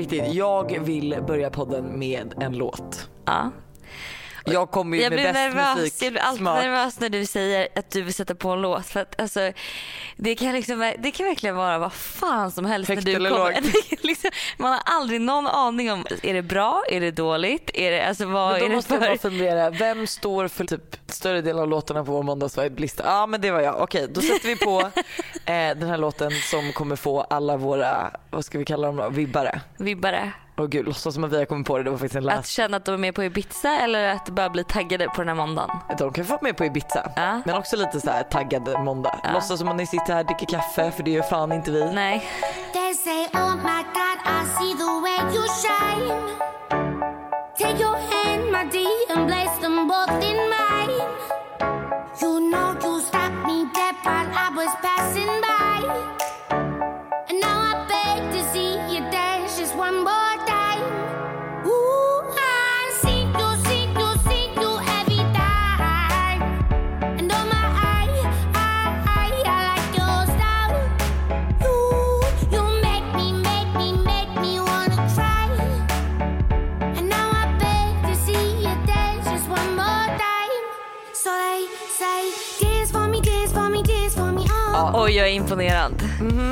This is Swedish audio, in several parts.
riktigt, jag vill börja podden med en låt. Ja. Jag kommer ju Jag med blir bäst nervös. Jag blir alltid nervös när du säger att du vill sätta på en låt. För att, alltså, det, kan liksom, det kan verkligen vara vad fan som helst Högt när du kommer. Det liksom, man har aldrig någon aning om, är det bra, är det dåligt, är det, alltså, vad Men är då det måste jag för? bara fundera, vem står för typ större delen av låtarna på vår måndagsvibe-lista? Ja men det var jag. Okej då sätter vi på eh, den här låten som kommer få alla våra, vad ska vi kalla dem då, vibbare. Vibbare. Åh gud, låtsas som att vi har kommit på det, det var faktiskt en Att känna att de är med på Ibiza eller att bara bli taggade på den här måndagen. De kan få vara med på Ibiza. Ja. Men också lite så här taggad måndag. Låtsas som att ni sitter här och dricker kaffe för det gör fan inte vi. Nej. They say, oh my God, I see the way you shine. Take your hand, my dear, and place them both in mine. You know you stopped me dead while I was passing Oj, jag är imponerad.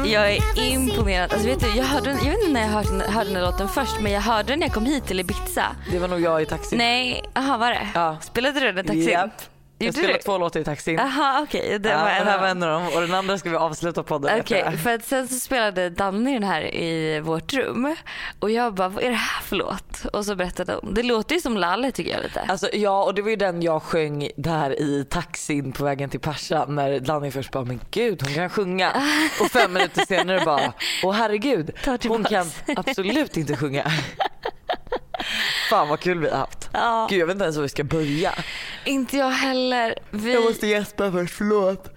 Jag är imponerad. Alltså, vet du, jag, hörde, jag vet inte när jag hörde, hörde den här låten först men jag hörde den när jag kom hit till Ibiza. Det var nog jag i taxin. Nej, aha var det? Ja. Spelade du den i taxin? Japp. Jag spelade två låtar i taxin. Jaha okej. Det Ja, var en det här var en av dem och den andra ska vi avsluta podden Okej, efter. för att sen så spelade Danny den här i vårt rum och jag bara, vad är det här för låt? Och så berättade hon. Det låter ju som Lalle tycker jag lite. Alltså, ja och det var ju den jag sjöng där i taxin på vägen till Pascha när Danny först bara men gud hon kan sjunga och fem minuter senare bara åh herregud hon kan absolut inte sjunga. Fan vad kul vi har haft. Ja. Gud jag vet inte ens hur vi ska börja. Inte jag heller. Vi... Jag måste gäspa först, förlåt.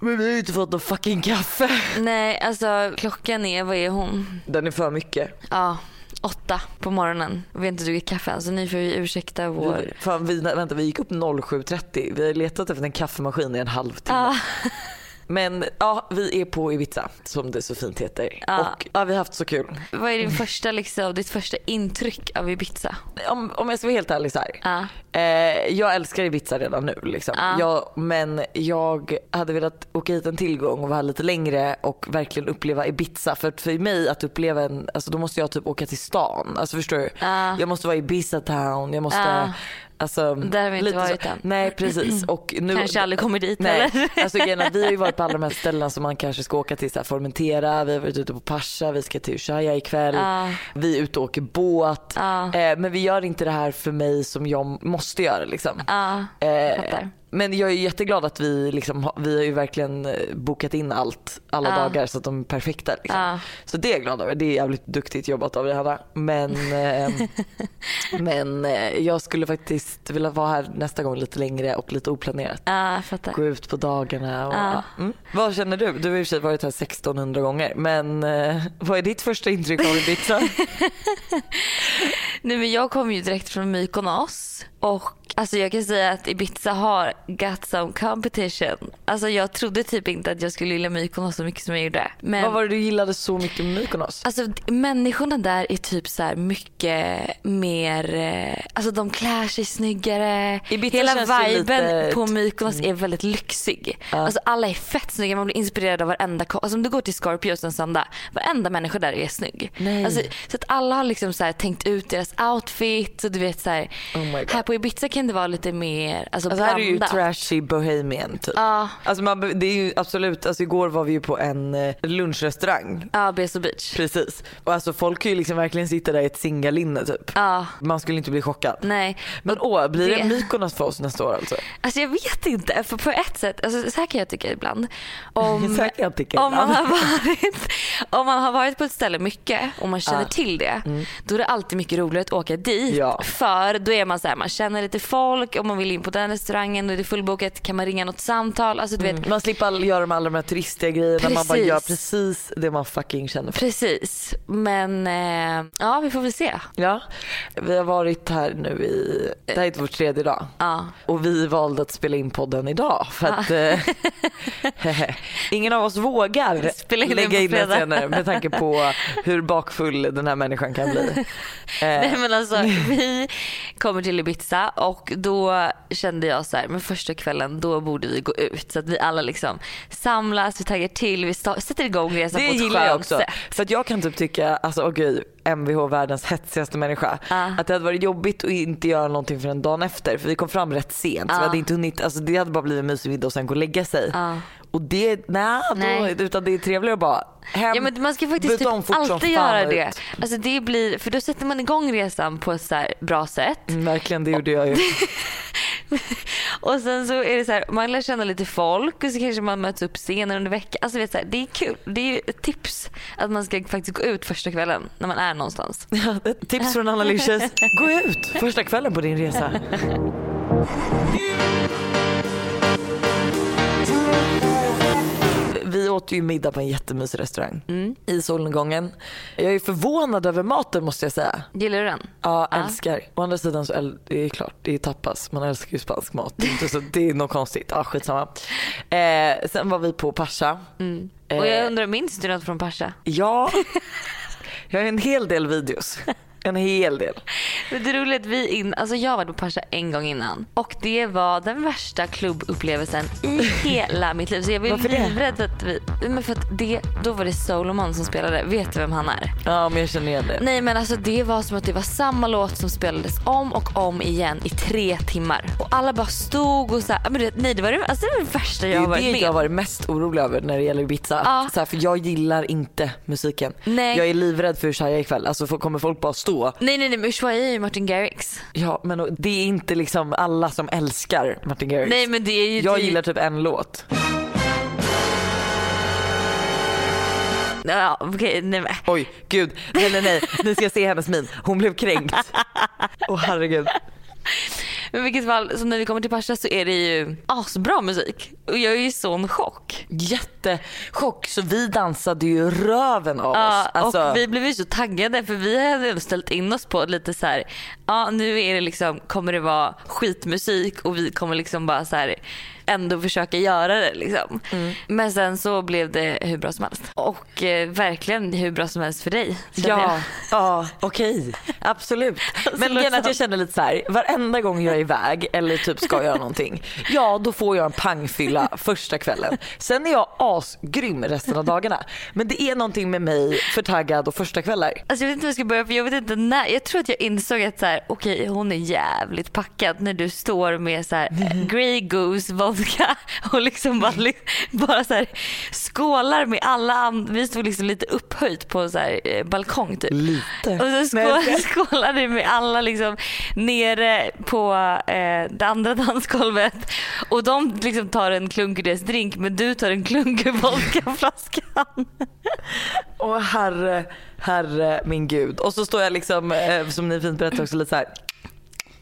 Men vi har ju inte fått någon fucking kaffe. Nej, alltså klockan är, vad är hon? Den är för mycket. Ja, åtta på morgonen. Vi har inte druckit kaffe än så ni får ju ursäkta vår... Fan, vi, vänta, vi gick upp 07.30. Vi har letat efter en kaffemaskin i en halvtimme. Ja. Men ja, vi är på Ibiza som det så fint heter. Ja. Och ja, vi har haft så kul. Vad är din första, liksom, ditt första intryck av Ibiza? Om, om jag ska vara helt ärlig så här. Ja. Eh, jag älskar Ibiza redan nu liksom. Ja. Jag, men jag hade velat åka hit en till gång och vara här lite längre och verkligen uppleva Ibiza. För för mig att uppleva en, alltså då måste jag typ åka till stan. Alltså förstår du? Ja. Jag måste vara i Ibiza town, jag måste. Alltså, Där har vi inte varit så. än. Nej precis. Och nu, Kanske aldrig kommer dit Nej, eller? alltså vi har ju varit på alla de här ställena som man kanske ska åka till. Så här, Formentera, vi har varit ute på Pascha, vi ska till Ushuaia ikväll. Ja. Vi är ute och åker båt. Ja. Eh, men vi gör inte det här för mig som jag måste göra liksom. Ja, Eh. Men jag är jätteglad att vi, liksom, vi har ju verkligen eh, bokat in allt alla Ja. dagar så att de är perfekta. Liksom. Ja. Så det är jag glad över. Det är jävligt duktigt jobbat av dig Hanna. Men, eh, men eh, jag skulle faktiskt vilja vara här nästa gång lite längre och lite oplanerat. Ja. Gå ut på dagarna. Och, mm. Vad känner du? Du har i och för sig varit här 1600 gånger. Men eh, vad är ditt första intryck av Ibiza? Nej, men jag kom ju direkt från Mykonos och alltså jag kan säga att Ibiza har got some competition. Alltså jag trodde typ inte att jag skulle gilla Mykonos så mycket som jag gjorde. Men vad var det du gillade så mycket med Mykonos? Alltså människorna där är typ så mycket mer, eh, alltså de klär sig snyggare. Ibiza Hela viben lite- Mm. på Mykonos är väldigt lyxig. Alltså alla är fett snygga, man blir inspirerad av varenda Alltså om du går till Scorpios en söndag, varenda människa där är snygg. Nej. Alltså, så att alla har liksom så tänkt ut deras outfit och du vet så här, Oh här på Ibiza kan det vara lite mer alltså, Alltså här är ju trashy bohemian typ. Ja. Alltså man, det är ju absolut, alltså igår var vi ju på en eh, lunchrestaurang. Ja, Beso Beach. Precis. Och alltså folk kan ju liksom verkligen sitta där i ett singalinne typ. Ja, Man skulle inte bli chockad. nej. Men åh, blir det, det- Mykonos för oss nästa år alltså? Alltså jag vet inte, för på ett sätt, alltså, så här kan jag tycka ibland. Om, Så här kan jag tycka om, man ibland. har varit, om man har varit på ett ställe mycket och man känner Ja. till det, då är det alltid mycket roligare att åka dit. Ja. För då är man så här, man känner lite folk. Om man vill in på den restaurangen och det är fullbokat kan man ringa något samtal. Alltså, du vet, Mm. Man slipper göra de alla de här turistiga grejerna. Man bara gör precis det man fucking känner för. Precis. Men eh, ja, vi får väl se. Ja, vi har varit här nu i, det här är vår tredje dag. Ja. Och vi valde att spela in podden idag för att eh, ingen av oss vågar Spela in lägga in den senare med tanke på hur bakfull den här människan kan bli. Eh, Nej men alltså vi kommer till Ibiza och då kände jag så här, men första kvällen då borde vi gå ut så att vi alla liksom samlas, vi taggar till, vi sätter igång resan det på ett gillar jag skönt också. sätt. För att jag kan typ tycka, alltså okej, MVH världens hetsigaste människa. Ja. Att det hade varit jobbigt att inte göra någonting för en dagen efter. För vi kom fram rätt sent så Ja. vi hade inte hunnit, alltså det hade bara blivit en mysig middag och sen gå och lägga sig. Ja. Och det, nej, då, Nej. utan det är trevligare att bara hem, Ja men man ska faktiskt typ alltid göra och det. ut. Alltså det blir, för då sätter man igång resan på ett så bra sätt. Mm, verkligen, det gjorde jag ju. Och sen så är det så här, man lär känna lite folk och så kanske man möts upp senare under veckan. Alltså vet så här, det är kul. Det är ett tips att man ska faktiskt gå ut första kvällen när man är någonstans. Ja, ett tips från Anna Licious. Gå ut första kvällen på din resa. åt ju middag på en jättemysig restaurang i solnedgången. Jag är förvånad över maten måste jag säga. Gillar du den? Ja, Ja. älskar. Å andra sidan så äl- det är klart, det är tapas. Man älskar ju spansk mat. Det är, inte så, det är något konstigt. Ja, skitsamma. Eh, sen var vi på Pascha. Och jag Eh, undrar, minns du något från Pascha? Ja, jag har en hel del videos. En hel del. Men det är att vi in, alltså jag varit på Pascha en gång innan och det var den värsta klubbupplevelsen i hela mitt liv. Så jag var Varför det? livrädd för att vi, men för att det, då var det Solomon som spelade. Vet du vem han är? Ja, men jag känner igen det. Nej men alltså det var som att det var samma låt som spelades om och om igen i tre timmar. Och alla bara stod och så här, men du vet, nej det var det, alltså det, var det värsta Det jag har är varit det med jag har varit mest orolig över när det gäller Ibiza. Ja. Så här, för jag gillar inte musiken. Nej. Jag är livrädd för Shia ikväll. Alltså kommer folk bara stå? Nej nej nej men Ushuaia är ju Martin Garrix. Ja men det är inte liksom alla som älskar Martin Garrix. Nej men det är ju jag det- gillar typ en låt. Ja okej nej men. Oj gud, nej nej nej. Ni ska se hennes min. Hon blev kränkt. Åh herregud. Men i vilket fall, så när vi kommer till Pascha så är det ju asbra musik. Och jag är ju sån chock. Jättechock så vi dansade ju röven av Ja, oss. Alltså, och vi blev ju så taggade för vi hade ändå ställt in oss på lite så här. ja nu är det liksom, kommer det vara skitmusik och vi kommer liksom bara så här ändå försöka göra det liksom. Mm. Men sen så blev det hur bra som helst. Och eh, verkligen hur bra som helst för dig. Ja, ja okej. Absolut. Men grejen att jag känner lite så här, varenda gång jag är iväg eller typ ska göra någonting, ja då får jag en pangfylla första kvällen. Sen är jag asgrym resten av dagarna. Men det är någonting med mig för taggad och första kvällar. Alltså jag vet inte hur jag ska börja för jag vet inte när. Jag tror att jag insåg att så här, okej hon är jävligt packad när du står med så här Grey Goose vodka och liksom bara, bara så här skålar med alla andra. Vi stod liksom lite upphöjt på så här eh, balkong typ. Lite. Och så skål, du med alla liksom nere på eh, det andra dansgolvet och de liksom tar en klunk ur deras drink men du tar en klunk ur vodkaflaskan. Åh herre, herre min gud. Och så står jag liksom, eh, som ni fint berättade också, lite så här,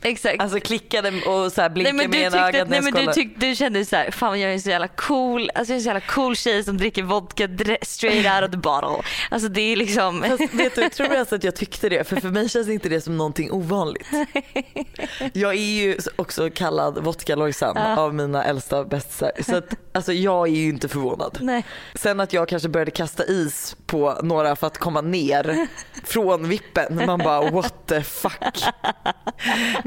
Exakt. alltså klickade och så här Nej blinkade men, du med ena tyckte, ögat när nej, jag men du, skålade. tyck, du kände så här, fan jag är så jävla cool, alltså jag är en så jävla cool tjej som dricker vodka straight out of the bottle. Alltså det är liksom, Fast vet du, jag tror alltså att jag tyckte det för för mig känns inte det som någonting ovanligt. Jag är ju också kallad vodka Lojsan av mina äldsta bästisar så att alltså jag är ju inte förvånad. nej. Sen att jag kanske började kasta is på några för att komma ner från vippen. Man bara what the fuck.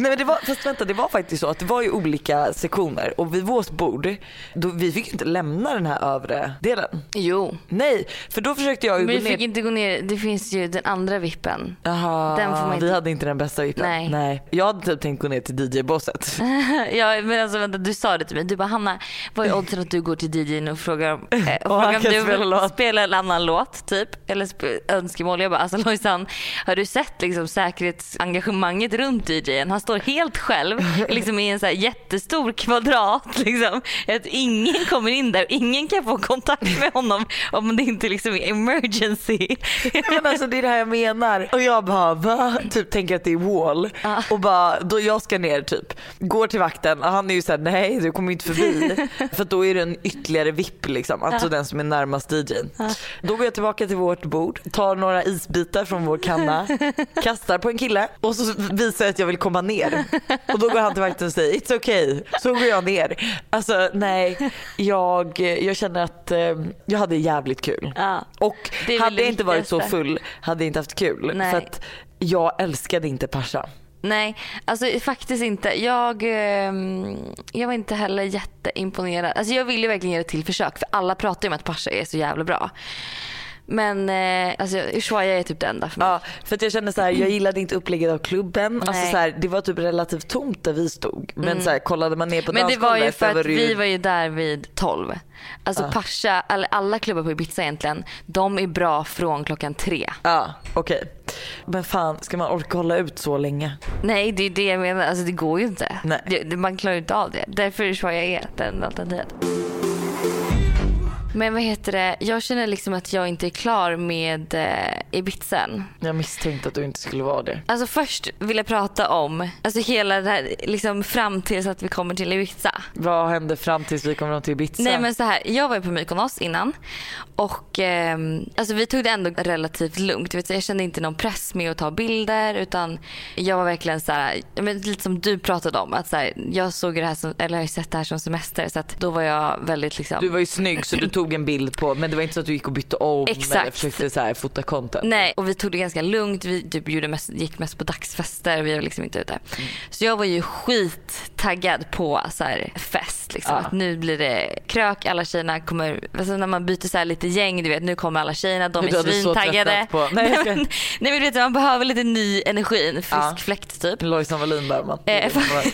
Nej men det var, fast vänta det var faktiskt så att det var ju olika sektioner och vid vårt bord, då, vi fick ju inte lämna den här övre delen. Jo. Nej, för då försökte jag ju Men gå vi ner fick inte gå ner, det finns ju den andra vippen. Jaha, Den får man vi inte- hade inte den bästa vippen. Nej. Jag hade typ tänkt gå ner till DJ-båset. ja men alltså vänta du sa det till mig, du bara Hanna vad är oddsen att du går till DJn och frågar, om- eh, och Och han frågar om kan du spela vill låt. spela en annan låt typ. Eller sp- önskemål. Jag bara alltså Lojsan har du sett liksom säkerhetsengagemanget runt DJn? Han står helt själv liksom i en så jättestor kvadrat. Liksom. Att ingen kommer in där och ingen kan få kontakt med honom om det inte liksom är emergency. Men alltså det är det här jag menar. Och jag bara va? Typ tänker att det är wall. Ja. Och bara då jag ska ner typ. Går till vakten och han är ju såhär nej du kommer inte förbi. För då är det en ytterligare vipp liksom. Alltså den som är närmast DJn. Då går jag tillbaka till vårt bord. Tar några isbitar från vår kanna. Kastar på en kille. Och så visar jag att jag vill komma ner. Och då går han till vakten och säger it's okay. Så går jag ner. Alltså nej. Jag, jag känner att eh, jag hade jävligt kul. Ja. Och hade jag inte varit så full hade jag inte haft kul. Nej. För att jag älskade inte Pasha. Nej, alltså faktiskt inte. Jag, ehm, jag var inte heller jätteimponerad. Alltså jag ville verkligen göra ett till försök för alla pratar ju om att Pasha är så jävla bra. Men eh, alltså Ushuaia är typ det enda för mig. Ja, för att jag kände så här, jag gillade inte upplägget av klubben. Alltså Nej. Mm. så här, det var typ relativt tomt där vi stod. Men så här, kollade man ner på Men det var ju för att vi var ju där vid 12. Alltså Pasha, alla, alla klubbar på Ibiza egentligen, de är bra från klockan tre. Ja, okej. Men fan, ska man orka hålla ut så länge? Nej, det är det jag menar. Alltså det går ju inte. Nej. Det, man klarar ju inte av det. Därför är Ushuaia är den alternativet. Men vad heter det, jag känner liksom att jag inte är klar med eh, Ibiza än. Jag misstänkte att du inte skulle vara det. Alltså först vill jag prata om, alltså hela det här, liksom fram tills att vi kommer till Ibiza. Vad hände fram tills vi kom fram till Ibiza? Nej men så här, jag var ju på Mykonos innan och ehm, alltså vi tog det ändå relativt lugnt. Jag kände inte någon press med att ta bilder utan jag var verkligen så här, men lite som du pratade om att så här, jag såg det här som, eller har ju sett det här som semester så att då var jag väldigt liksom Du var ju snygg så du tog en bild på men det var inte så att du gick och bytte om eller Exakt. försökte så här, fota content. Nej, och vi tog det ganska lugnt. Vi typ gjorde mest, gick mest på dagsfester. Vi var liksom inte ute. Så jag var ju skittaggad på så här fest. Liksom. Ja. Att nu blir det krök, alla tjejerna kommer, alltså när man byter så här lite gäng, du vet nu kommer alla tjejerna, de är svintaggade. på- Nej, ska- nej men du vet man behöver lite ny energi, en frisk Ja. fläkt typ. Lojsan Wallin där man.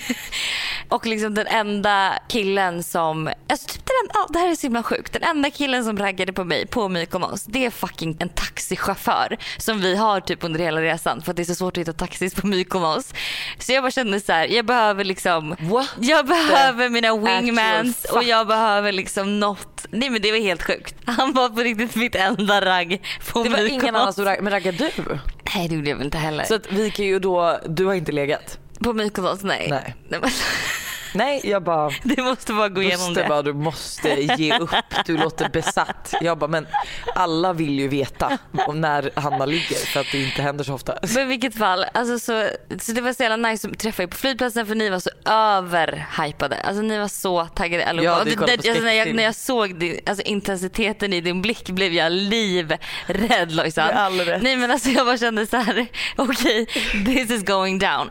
Och liksom den enda killen som, alltså typ den, ja, det här är så himla sjukt. Den enda killen som raggade på mig på Mykonos det är fucking en taxichaufför som vi har typ under hela resan för att det är så svårt att hitta taxis på Mykonos. Så jag bara kände så här, jag behöver liksom, What jag behöver mina wingmans och jag behöver liksom något. Nej men det var helt sjukt. Han var på riktigt mitt enda ragg på Det var Mykonos. ingen annan som raggade, men raggade du? Nej det gjorde jag väl inte heller. Så att vi kan ju då, du har inte legat? På Mykonos nej. Nej. Nej men, Nej jag bara du måste bara gå igenom det. bara du måste ge upp, du låter besatt. Jag bara men alla vill ju veta om när Hanna ligger för att det inte händer så ofta. Men i vilket fall, alltså så, så det var så jävla nice att träffa er på flygplatsen för ni var så överhypade. Alltså ni var så taggade allihopa. Ja, vi det- kollade på alltså, när, jag, när jag såg din, alltså, intensiteten i din blick blev jag livrädd Lojsan. Nej men alltså jag bara kände så här: okej this is going down.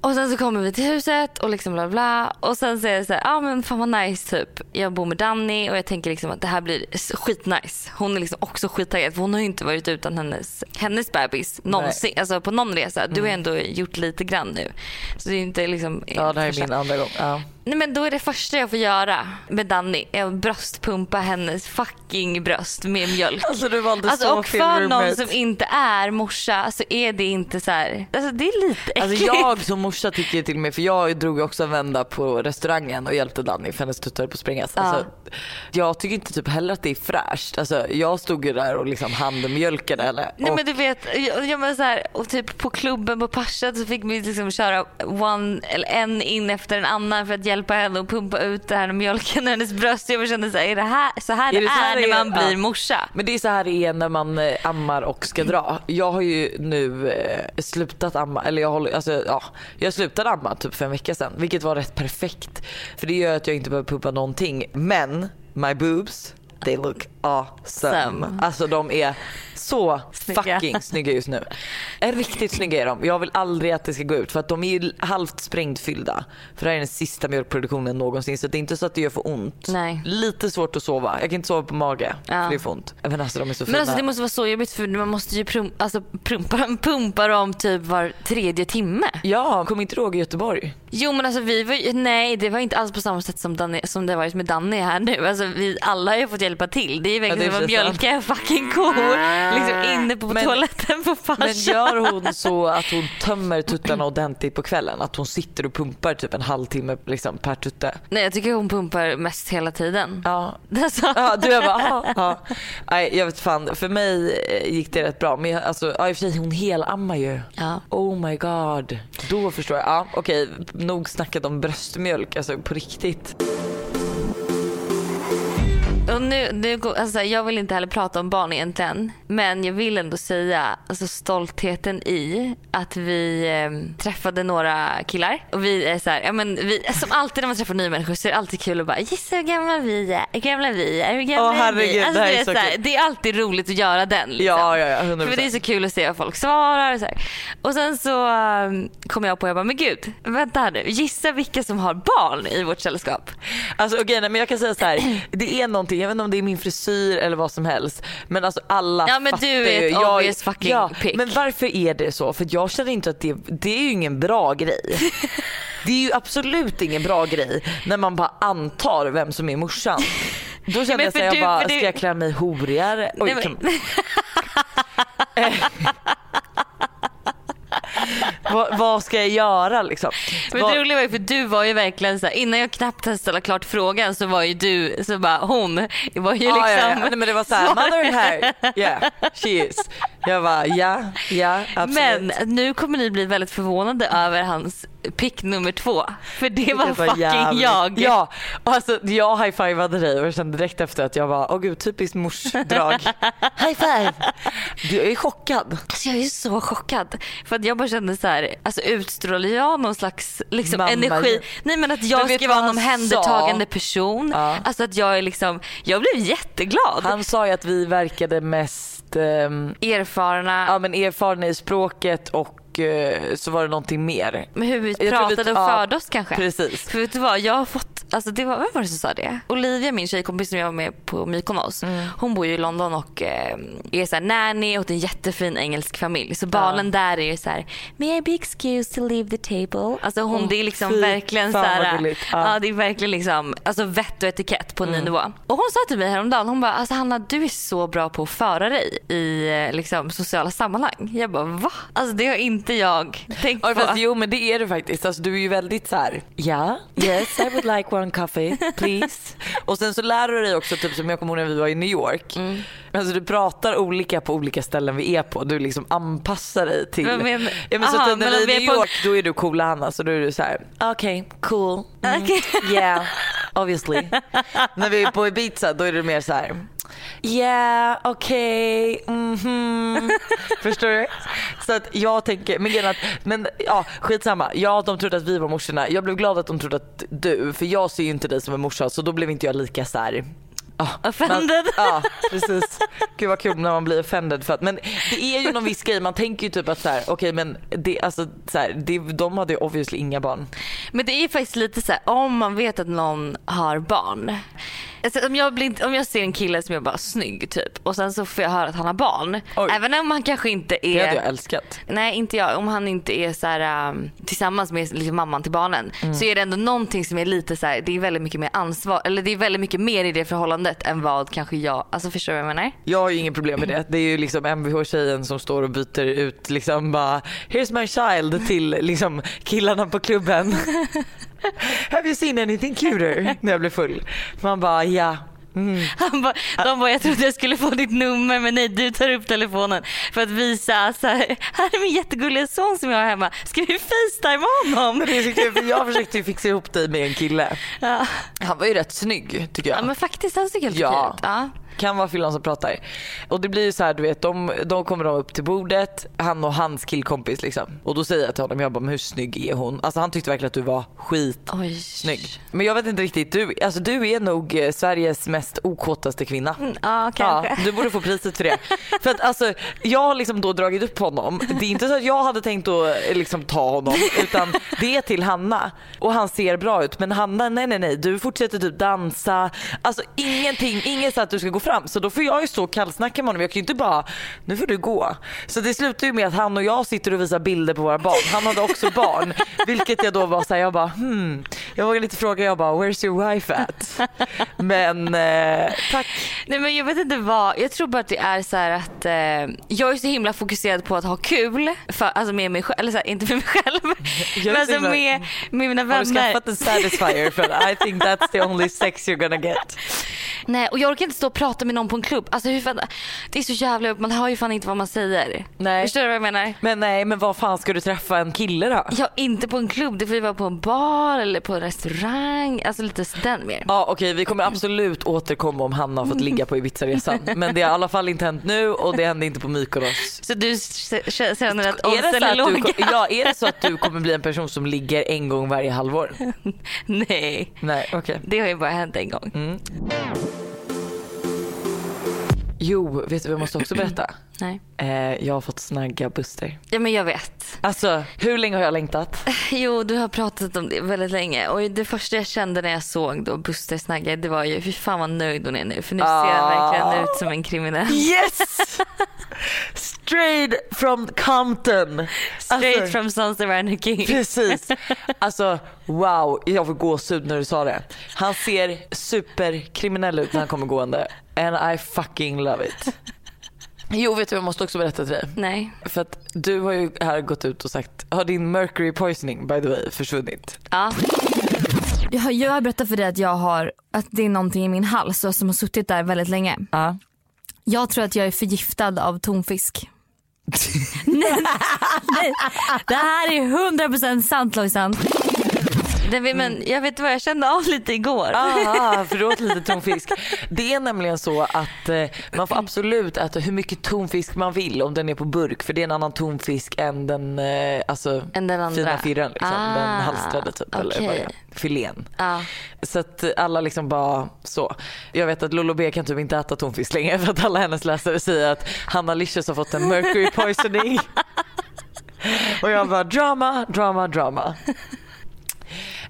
Och sen så kommer vi till huset och liksom bla bla och sen säger jag så här, ja ah, men fan vad nice typ. Jag bor med Danny och jag tänker liksom att det här blir skitnice. Hon är liksom också skittaggad för hon har ju inte varit utan hennes, hennes bebis någonsin, alltså på någon resa. Du har ändå gjort lite grann nu. Så det är inte liksom Ja det här är min andra gång. Ja. Nej men då är det första jag får göra med Danny är att bröstpumpa hennes fucking bröst med mjölk. Alltså du valde Alltså, så och för någon som inte är morsa så är det inte så här. Alltså det är lite äckligt. Alltså jag som morsa tycker till och med, för jag drog också en vända på restaurangen och hjälpte Danny för hennes tuttar på att sprängas. Jag tycker inte typ heller att det är fräscht. Alltså, jag stod ju där och liksom handmjölkade henne. Nej och, men du vet, jag, jag menar så här, och typ på klubben på Pascha så fick vi liksom köra one, eller en in efter en annan för att hjälpa henne och pumpa ut det här mjölken ur hennes bröst. Jag kände så här, är det här så här Är det det här är när är? man blir Ja. morsa? Men det är så här det är när man eh, ammar och ska dra. Jag har ju nu eh, slutat amma, eller jag, håller, alltså, ja, jag slutade amma typ för en vecka sedan. Vilket var rätt perfekt. För det gör att jag inte behöver pumpa någonting. Men my boobs, they look awesome. Some. Alltså de är så Snygga. fucking snygga just nu. Riktigt snygga är de. Jag vill aldrig att det ska gå ut för att de är ju halvt sprängfyllda. För det här är den sista mjölkproduktionen någonsin så det är inte så att det gör för ont. Nej. Lite svårt att sova. Jag kan inte sova på mage Ja. för det är för ont. Men alltså de är så fina. Men alltså det måste vara så jobbigt för man måste ju prum, alltså, prumpa, pumpa dem typ var tredje timme. Ja, kommer inte du ihåg i Göteborg? Jo men alltså vi var ju, nej det var inte alls på samma sätt som, Danny, som det har varit med Danny här nu. Alltså vi alla har ju fått hjälpa till. Det är ju Ja, verkligen är som att mjölka en fucking ko liksom inne på Men- toaletten på farsan. Men gör hon så att hon tömmer tuttarna ordentligt på kvällen? Att hon sitter och pumpar typ en halvtimme liksom, per tutte? Nej jag tycker hon pumpar mest hela tiden. Ja. Alltså, Ja, du jag bara, ja, ja. Nej, jag vet fan. För mig eh, gick det rätt bra. Men jag, alltså, ja, i och för sig hon helammar ju. ja. Oh my god. Då förstår jag. Ja, okej, nog snackat om bröstmjölk. Alltså på riktigt. Och nu, nu, går- alltså, jag vill inte heller prata om barn egentligen. Men jag vill ändå säga alltså, stoltheten i att vi eh, träffade några killar. Och vi är så här, ja, men vi, som alltid när man träffar nya människor så är det alltid kul att bara gissa hur gamla vi är, hur gamla vi är, hur gamla Åh, är herregud, vi? Alltså, det är är så så här, det är alltid roligt att göra den. Liksom. Ja, ja, ja. 100%. För det är så kul att se vad folk svarar. Och, så här. och sen så um, kom jag på jag bara, men gud, vänta här nu. Gissa vilka som har barn i vårt sällskap. Alltså okej nej, men jag kan säga så här. Det är någonting, jag vet inte om det är min frisyr eller vad som helst. Men alltså alla Ja, men fattar du är ju. ett Jag- obvious fucking ja, pick. Men varför är det så? För jag känner inte att det, det är ju ingen bra grej. Det är ju absolut ingen bra grej när man bara antar vem som är morsan. Då kände jag för så här, jag bara, du- ska jag klä mig horigare? Oj, Nej, men-. vad, vad ska jag göra liksom? Men Vad- det roliga var ju för du var ju verkligen så här, innan jag knappt hade ställt klart frågan så var ju du, så bara hon var ju liksom. Ja, ja, ja. Nej, men det var såhär, svarade. mother hair, yeah she is. Jag bara ja, ja absolut. Men nu kommer ni bli väldigt förvånade över hans pick nummer två. För det var Det fucking jävligt- jag. Ja, och alltså jag high-fivade dig och jag kände direkt efter att jag var, åh gud typiskt morsdrag. High five! Du är chockad. Alltså jag är så chockad. För att jag bara kände så här, alltså utstrålar jag någon slags liksom, Mamma- energi? Nej men att jag ska vara en omhändertagande sa? person. Ja. Alltså att jag är liksom, jag blev jätteglad. Han sa ju att vi verkade mest Erfarna, ja, men erfarna i språket och eh, så var det någonting mer. med hur vi Jag tror vi- pratade och ja, förde oss kanske. Precis. För vet du vad, jag har fått, alltså det var, vem var det som sa det? Olivia min tjejkompis som jag var med på Mykonos. Mm. Hon bor ju i London och eh, är så här nanny åt en jättefin engelsk familj. Så barnen där är ju så här, may I be excused to leave the table? Alltså hon, Åh, det är liksom fy verkligen så fan vad här, gulligt. ja. Ja. Mm. det är verkligen liksom, alltså vett och etikett på en ny nivå. Och hon sa till mig häromdagen, hon bara, alltså Hanna du är så bra på att föra dig i eh, liksom sociala sammanhang. Jag bara va? Alltså det har inte jag tänkt Ja, på. fast, jo men det är du faktiskt. Alltså, du är ju väldigt så här. ja, yes I would like one coffee please. Och sen så lär du dig också, typ som jag kommer ihåg när vi var i New York. Mm. Alltså du pratar olika på olika ställen vi är på. Du liksom anpassar dig till. Vad men- ja, men så aha, att när men vi är i New på- York då är du cool Hanna så då är du så här. okej cool. Mm, Okej. Yeah obviously. när vi är på Ibiza då är du mer så här. Yeah, okej, mhm. Förstår du? Så att jag tänker, men, grejen att, men ja skitsamma. Ja de trodde att vi var morsorna. Jag blev glad att de trodde att du, för jag ser ju inte dig som en morsa så då blev inte jag lika så här. Ja, Offended. Man, ja precis. Gud vad kul när man blir offended för att, men det är ju någon viss grej. Man tänker ju typ att så här, okej men det, alltså, så här, det, de hade ju obviously inga barn. Men det är faktiskt lite så här, om man vet att någon har barn. Alltså, om, jag blir, om jag ser en kille som är bara snygg typ och sen så får jag höra att han har barn. Oj. Även om han kanske inte Det hade är jag älskat. Nej inte jag. Om han inte är så här, um, tillsammans med liksom, mamman till barnen Mm. så är det ändå någonting som är lite så här, det är väldigt mycket mer ansvar eller det är väldigt mycket mer i det förhållandet än vad kanske jag, alltså förstår du vad jag menar? Jag har ju inget problem med det. Det är ju liksom Mvh-tjejen som står och byter ut liksom bara here's my child till liksom killarna på klubben. Have you seen anything cuter? När jag blir full. Man bara ja. Mm. Han bara, de bara, jag trodde jag skulle få ditt nummer men nej du tar upp telefonen för att visa så här, här är min jättegulliga son som jag har hemma. Ska vi facetima honom? Men det är så kul för jag försökte ju fixa ihop dig med en kille. Ja. Han var ju rätt snygg tycker jag. ja men faktiskt han ser helt Ja. okej ut. Ja. Kan vara fyllan som pratar. Och det blir ju så här, du vet, de, de kommer de upp till bordet, han och hans killkompis liksom. Och då säger jag till honom, jag bara, men hur snygg är hon? Alltså han tyckte verkligen att du var skit Oj. snygg. Men jag vet inte riktigt, du, alltså, du är nog eh, Sveriges mest okåtaste kvinna. Mm, Ja, kanske. Ja, du borde få priset för det. för att alltså, jag har liksom då dragit upp honom. Det är inte så att jag hade tänkt att eh, liksom ta honom utan det är till Hanna och han ser bra ut men Hanna nej nej nej du fortsätter typ dansa. Alltså ingenting, inget så att du ska gå fram så då får jag ju stå och kallsnacka med honom. Jag kan ju inte bara nu får du gå. Så det slutar ju med att han och jag sitter och visar bilder på våra barn. Han hade också barn vilket jag då var såhär jag bara hmm. Jag vågade lite fråga jag bara where's your wife at? Men eh, tack. Nej men jag vet inte vad, jag tror bara att det är så här att eh, jag är så himla fokuserad på att ha kul, för, alltså med mig själv, eller så här, inte med mig själv, men så alltså himla- med, med mina Har du vänner. skaffat en satisfier? För I think that's the only sex you're gonna get. Nej och jag orkar inte stå och prata med någon på en klubb. Alltså hur fan, det är så jävla, man hör ju fan inte vad man säger. Nej. Förstår du vad jag menar? Men nej, men vad fan ska du träffa en kille då? Ja inte på en klubb, det får ju vara på en bar eller på en restaurang, alltså lite den mer. Ja okej vi kommer absolut återkomma om Hanna har fått ligga på Ibiza-resan. Men det har i alla fall inte hänt nu och det hände inte på Mykonos. Så du känner att oddsen är du, låga? ja, är det så att du kommer bli en person som ligger en gång varje halvår? Nej, Nej okej. det har ju bara hänt en gång. Mm. Jo, vet du vad jag måste också berätta? Nej. Eh, jag har fått snagga Buster. Ja men jag vet. Alltså hur länge har jag längtat? Jo, du har pratat om det väldigt länge och det första jag kände när jag såg då Buster snagga det var ju fy fan vad nöjd hon är nu för nu ser Ah. han verkligen ut som en kriminell. Yes! Straight from Compton. Straight Alltså- from Sons of Anarchy. Precis. Alltså wow, jag får gåshud när du sa det. Han ser superkriminell ut när han kommer gående. And I fucking love it. Jo vet du jag måste också berätta till dig. Nej. För att du har ju här gått ut och sagt, har din mercury poisoning by the way försvunnit? Ja. Jag har, jag har berättat för dig att jag har, att det är någonting i min hals som har suttit där väldigt länge. Ja. Jag tror att jag är förgiftad av tonfisk nej, nej, det här är 100% sant Lojsan. Det, men Mm. jag vet vad jag kände av lite igår. Ah, förlåt lite tonfisk. Det är nämligen så att eh, man får absolut äta hur mycket tonfisk man vill om den är på burk för det är en annan tonfisk än den eh, alltså, Än den andra. fina firren. Liksom, Ah, den halstrade typ. Eller vad är. Filén. Ja. Så att alla liksom bara så. Jag vet att Lolo B kan typ inte äta tonfisk längre för att alla hennes läsare säger att Hanna Licious har fått en mercury poisoning. Och jag bara drama, drama, drama.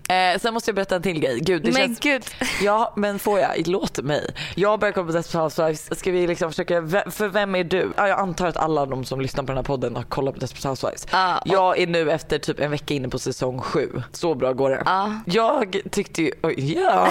Eh, sen måste jag berätta en till grej. Gud, det Men känns... gud. Ja men får jag? Låt mig. Jag börjar kolla på Desperate Housewives. Ska vi liksom försöka, för vem är du? Ja, jag antar att alla de som lyssnar på den här podden har kollat på Desperate Housewives. Och- Jag är nu efter typ en vecka inne på säsong sju. Så bra går det. Ja. Jag tyckte ju, ja,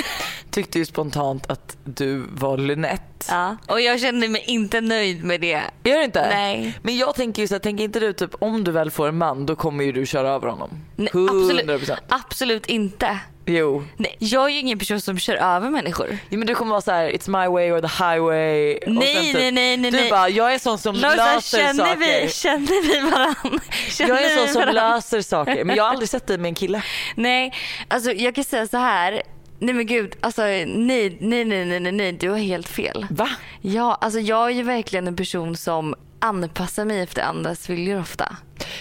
tyckte ju spontant att du var Lunette. Ja. Och jag kände mig inte nöjd med det. Gör du inte? Nej. Men jag tänker ju så här, tänker inte du typ om du väl får en man då kommer ju du köra över honom? Nej, 100%. absolut, absolut inte. Jo. Nej, jag är ju ingen person som kör över människor. Ja, men du kommer vara så här: it's my way or the highway. och Nej, sen typ, nej, nej, nej, Du nej. bara, jag är sån som Lojsan, löser känner saker. vi, känner vi varandra? Jag är sån som löser saker. Men jag har aldrig sett dig med en kille. Nej, alltså jag kan säga så här. Nej men gud, alltså nej, nej, nej, nej, nej, nej, du har helt fel. Va? Ja, alltså jag är ju verkligen en person som anpassar mig efter andras viljor ofta.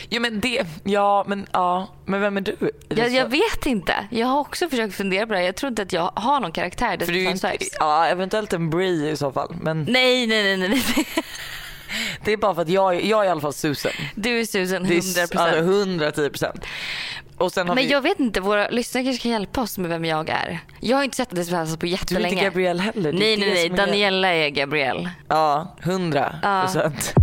Jo men det, ja men ja, men vem är du? Är Jag, jag vet inte. Jag har också försökt fundera på det. här. Jag tror inte att jag har någon karaktär. För du är ju inte, ja eventuellt en Brie i så fall. Men nej, nej, nej, nej. det är bara för att jag, jag är i alla fall Susan. Du är Susan Det 100%. är alltså 110 procent. Har Men vi, jag vet inte, våra lyssnare kanske kan hjälpa oss med vem jag är. Jag har inte sett det på du är jättelänge. inte Gabrielle heller. Det är Nej, det nej, nej. är- Daniela är Gabrielle. Ja, 100 procent.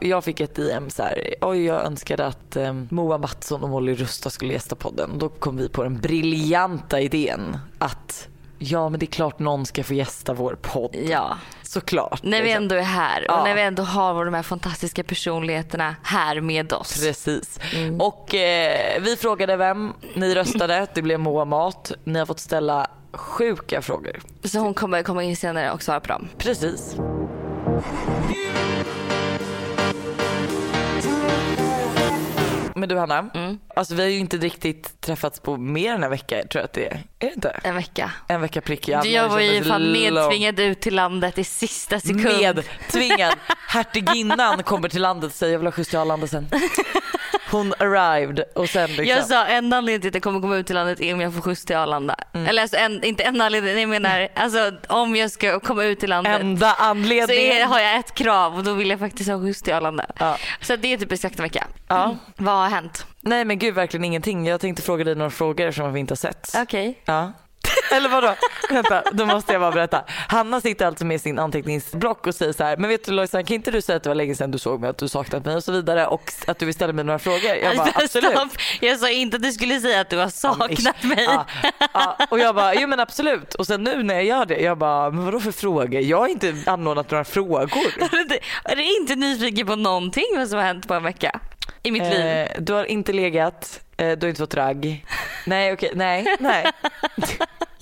Jag fick ett DM så här, oj jag önskade att eh, Moa Mattsson och Molly Rusta skulle gästa podden. Då kom vi på den briljanta idén att ja men det är klart någon ska få gästa vår podd. Ja. Såklart. När vi ändå är här och Ja. när vi ändå har de här fantastiska personligheterna här med oss. Precis. Mm. Och eh, vi frågade vem, ni röstade, det blev Moa Mat. Ni har fått ställa sjuka frågor. Så hon kommer komma in senare och svara på dem. Precis. Men du Hanna, Mm. alltså vi har ju inte riktigt träffats på mer än en vecka tror jag att det är. Är det inte? En vecka. En vecka prick. Du, jag var ju fan nedtvingad ut till landet i sista sekund. Medtvingad. Hertiginnan kommer till landet och säger jag vill ha skjuts till Arlanda sen. Hon arrived och sen liksom. Jag sa en anledning till att jag kommer komma ut till landet är om jag får skjuts till Arlanda. Mm. Eller alltså en, inte en anledning, jag menar alltså om jag ska komma ut till landet. Enda så anledningen. är, har jag ett krav och då vill jag faktiskt ha skjuts till Arlanda. Ja. Så det är typ exakt en vecka. Ja. Vad har hänt? Nej men gud verkligen ingenting. Jag tänkte fråga dig några frågor som vi inte har sett. Okej. Ja. Eller vadå? Vänta, då måste jag bara berätta. Hanna sitter alltså med sin anteckningsblock och säger så här, men vet du Lojsan kan inte du säga att det var länge sedan du såg mig, att du saknat mig och så vidare och att du vill ställa mig några frågor? Jag bara Alltså, absolut. stopp. Jag sa inte att du skulle säga att du har saknat mig. Ja, ja, och jag bara, jo men absolut. Och sen nu när jag gör det, jag bara, men vadå för frågor? Jag har inte anordnat några frågor. Är du inte nyfiken på någonting vad som har hänt på en vecka? I mitt liv? Eh, du har inte legat, eh, du har inte fått ragg. Nej okej, nej, nej.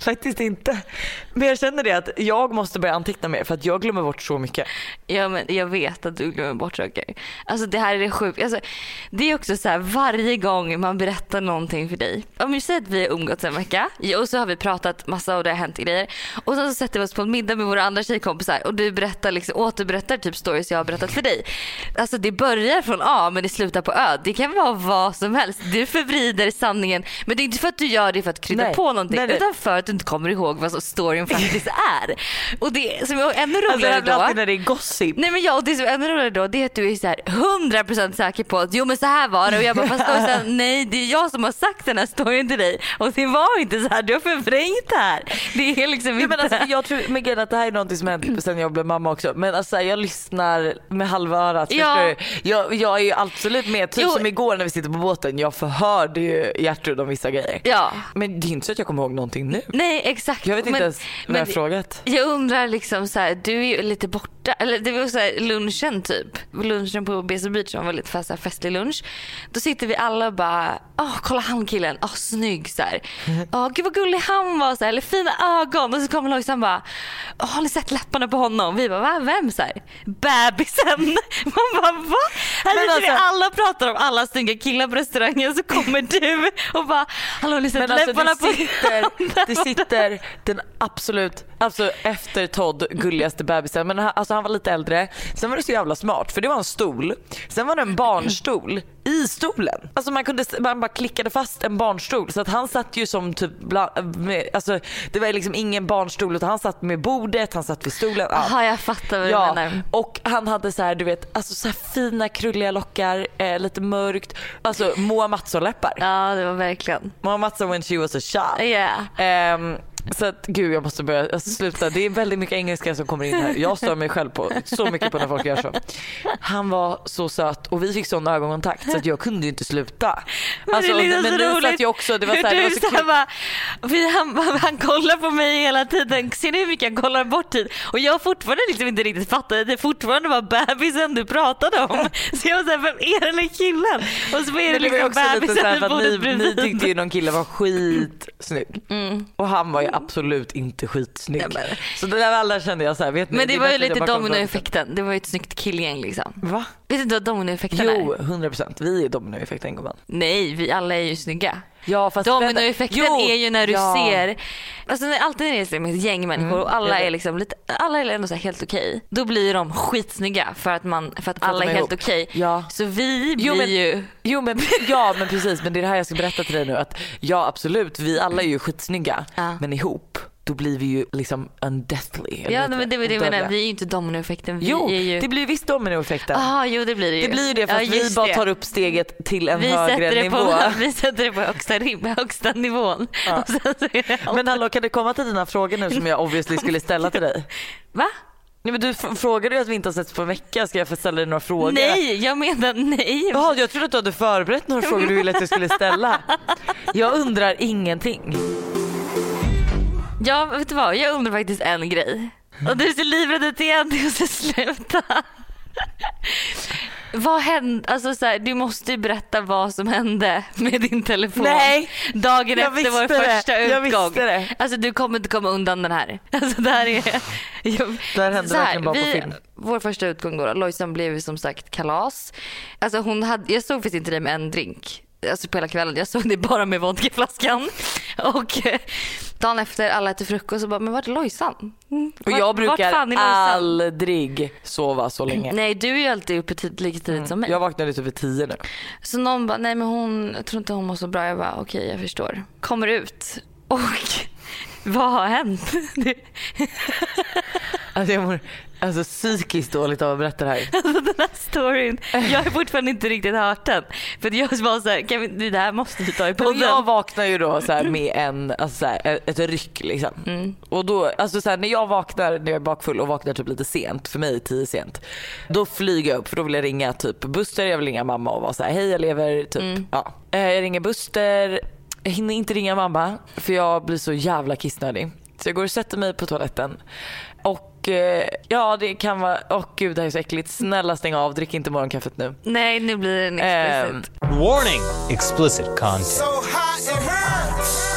Faktiskt inte. Men jag känner det att jag måste börja anteckna mer för att jag glömmer bort så mycket. Ja men jag vet att du glömmer bort saker. Alltså det här är det sjukt. Alltså, det är också så här varje gång man berättar någonting för dig. Om vi säger att vi har umgåtts en vecka och så har vi pratat massa och det har hänt grejer. Och sen så sätter vi oss på en middag med våra andra tjejkompisar och du berättar liksom, återberättar typ stories jag har berättat för dig. Alltså det börjar från A men det slutar på Ö. Det kan vara vad som helst. Du förvrider sanningen men det är inte för att du gör det för att krydda Nej. på någonting Nej, nej. utan för att du inte kommer ihåg vad storyn faktiskt är. Och det som är ännu Alltså roligare jag då. alltid när det är gossip. Nej men ja, och det som är ännu roligare då det är att du är så här 100% säker på att jo men så här var det och jag bara fast då här, nej det är jag som har sagt den här storyn till dig och det var inte så här, du har förvrängt det här. Det är liksom inte. men alltså, jag tror men grejen att det här är något som hänt sen jag blev mamma också. Men alltså, jag lyssnar med halva örat. Ja. Jag, jag är ju absolut med. Typ Jo. som igår när vi sitter på båten. Jag förhörde ju Gertrud om vissa grejer. Ja, Men det är inte så att jag kommer ihåg någonting nu. nej exakt. Jag vet inte men, ens vad jag frågat. Jag undrar liksom så här, du är ju lite borta, eller det var så här lunchen typ. Lunchen på BC Beach som var lite fast, här festlig lunch. Då sitter vi alla och bara, åh kolla han killen, åh snygg så här. Åh gud vad gullig han var så här, eller fina ögon. Och så kommer Lojsan bara, åh har ni sett läpparna på honom? Vi bara, va? Vem? Så här, bebisen. Man bara, va? Här Men sitter vi alltså- alla pratar om alla snygga killar på restaurangen så kommer du och bara, hallå har ni sett alltså läpparna det på sitter, det sitter den absolut, alltså efter Todd gulligaste bebisen. Men han, alltså han var lite äldre. Sen var det så jävla smart för det var en stol. Sen var det en barnstol i stolen. Alltså man kunde, man bara klickade fast en barnstol så att han satt ju som typ, bland, med, alltså det var liksom ingen barnstol utan han satt med bordet, han satt vid stolen. Ja. Jaha jag fattar vad du Ja, menar. och han hade så här, du vet, alltså så fina krulliga lockar, eh, lite mörkt. Alltså Moa Mattsson-läppar. Ja det var verkligen. Moa Mattsson when she was a child. Yeah. Ehm, så att gud jag måste börja alltså, sluta. Det är väldigt mycket engelska som kommer in här. Jag stör mig själv på så mycket på när folk gör så. Han var så söt och vi fick sån ögonkontakt så att jag kunde ju inte sluta. Men Alltså, det är liksom men ni roligt satt ju också, det var så här, det var så kul. bara, han, han kollar på mig hela tiden. Ser ni hur mycket han kollar bort tid? Och jag har fortfarande liksom inte riktigt fattat att det fortfarande var bebisen du pratade om. Så jag var såhär, vem är den där killen? Och så är det Men det liksom bebisen vid ni, bordet ni bredvid. tyckte ju någon kille var skitsnygg. Och han var ju absolut inte skitsnygg. Men- Så det där alla kände jag så här, vet ni, Men det är var ju jag lite dominoeffekten. Det var ju ett snyggt killgäng liksom. Va? Vet du inte vad dominoeffekten Jo, är? 100%. Vi är dominoeffekten gumman. Nej, vi alla är ju snygga. Ja fast Dominoeffekten Jo, är ju när du ja. ser, alltså när, alltid när det är ett gäng människor och alla är liksom lite, alla är ändå helt okej. Då blir de skitsnygga för att, man, för att alla är helt okej. Ja. Så vi blir Jo, men- ju, Jo men, ja men precis men det är det här jag ska berätta till dig nu att ja absolut vi alla är ju skitsnygga Ja. men ihop då blir vi ju liksom undeathly. ja men det var det jag menar, vi är ju inte dominoeffekten. Vi Jo ju, det blir visst dominoeffekten. ah, jo det blir det ju. det blir ju det fast Ja, vi bara tar upp steget till en vi högre nivå. på, vi sätter det på högsta, högsta nivån. Ja. Men hallå kan du komma till dina frågor nu som jag obviously skulle ställa till dig? Va? Nej, men du frågade ju att vi inte har setts på en vecka, ska jag få ställa dig några frågor? Nej, jag menar nej. Jaha, jag trodde att du hade förberett några frågor du ville att jag skulle ställa. Jag undrar ingenting. Ja, vet du vad? Jag undrar faktiskt en grej. Och du är så livrädd att det är att det ska sluta. Vad hände? Alltså så här, du måste ju berätta vad som hände med din telefon. Nej, Dagen jag efter vår det. första Jag utgång. visste det. Alltså du kommer inte komma undan den här. Alltså det här är... Jag, Det här hände så här, verkligen bara på vi, film. Vår första utgång då, Lojsan blev som sagt kalas. Alltså hon hade, jag såg faktiskt inte dig med en drink. Alltså på hela kvällen. Jag såg dig bara med vodkaflaskan. Och eh, dagen efter alla äter frukost och bara, men vart är Lojsan? Mm, Och jag brukar aldrig sova så länge. Nej du är ju alltid uppe tid, lika tidigt som mig. Jag vaknade typ vid tio nu. Så någon bara, nej men hon, jag tror inte hon mår så bra. Jag bara, okej jag förstår. Kommer ut och vad har hänt? Det- Alltså jag mår alltså, psykiskt dåligt av att berätta det här. Alltså den här storyn, jag har fortfarande inte riktigt hört den. För jag var så här, kan vi, det här måste vi ta i podden. jag vaknar ju då så här med en, alltså så här, ett ryck liksom. Mm. Och då, alltså så här, när jag vaknar när jag är bakfull och vaknar typ lite sent, för mig är tio sent. Då flyger jag upp för då vill jag ringa typ Buster, jag vill ringa mamma och vara så här, hej jag lever, typ. Mm. Ja. Eh, Jag ringer Buster, jag hinner inte ringa mamma för jag blir så jävla kissnödig. Så jag går och sätter mig på toaletten. Och eh, ja det kan vara, åh gud det här är så äckligt. Snälla stäng av, drick inte morgonkaffet nu. Nej nu blir det en explicit. Warning! Explicit content. So hot it hurts.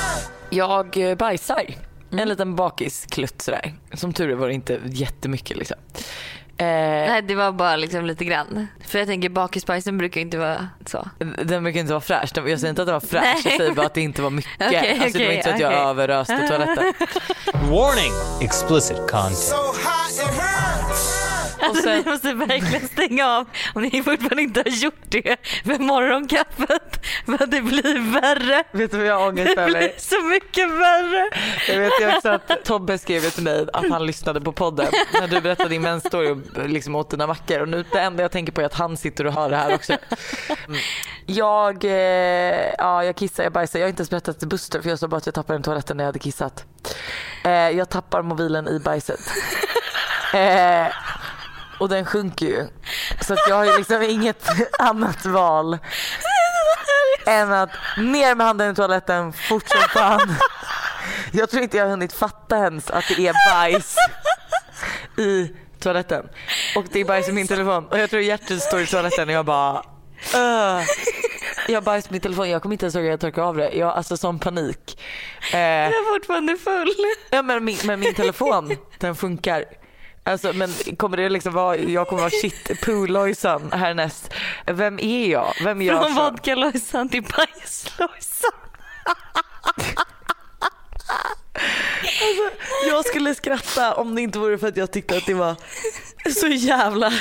Jag eh, bajsar. En liten bakisklutt sådär. Som tur är var det inte jättemycket liksom. Eh, Nej det var bara liksom lite grann. För jag tänker bakisbajsen brukar inte vara så. Den brukar inte vara fräsch. Jag säger inte att den var fräsch, Nej. jag säger bara att det inte var mycket. Okej, alltså, det var inte så att jag okej. överöste toaletten. Warning! Explicit content. So. Alltså sen- ni måste verkligen stänga av om ni fortfarande inte har gjort det med morgonkaffet. Att det blir värre. Vet du vad jag har ångest Det över? blir så mycket värre. Jag vet också att Tobbe skrev till mig att han lyssnade på podden när du berättade din mensstory och liksom åt dina mackor. Och nu det enda jag tänker på är att han sitter och hör det här också. Mm. Jag, eh, ja, jag kissar, jag bajsar. Jag har inte ens berättat till Buster för jag sa bara att jag tappade den toaletten när jag hade kissat. Eh, jag tappar mobilen i bajset. Eh, och den sjunker ju. Så att jag har ju liksom inget annat val än att ner med handen i toaletten, fort som fan. Jag tror inte jag har hunnit fatta ens att det är bajs i toaletten. Och det är bajs i min telefon. Och jag tror Gertrud står i toaletten och jag bara "Öh." Jag har bajs på min telefon, jag kommer inte ens ihåg att jag torkade av det. Jag har alltså sån panik. Eh, Jag är fortfarande full. ja, men, min, men min telefon, den funkar. Alltså, men kommer det liksom vara, jag kommer vara shit poo-Lojsan härnäst. Vem är jag? Vem är jag? Från vodka-Lojsan till bajs-Lojsan. Jag skulle skratta om det inte vore för att jag tyckte att det var så jävla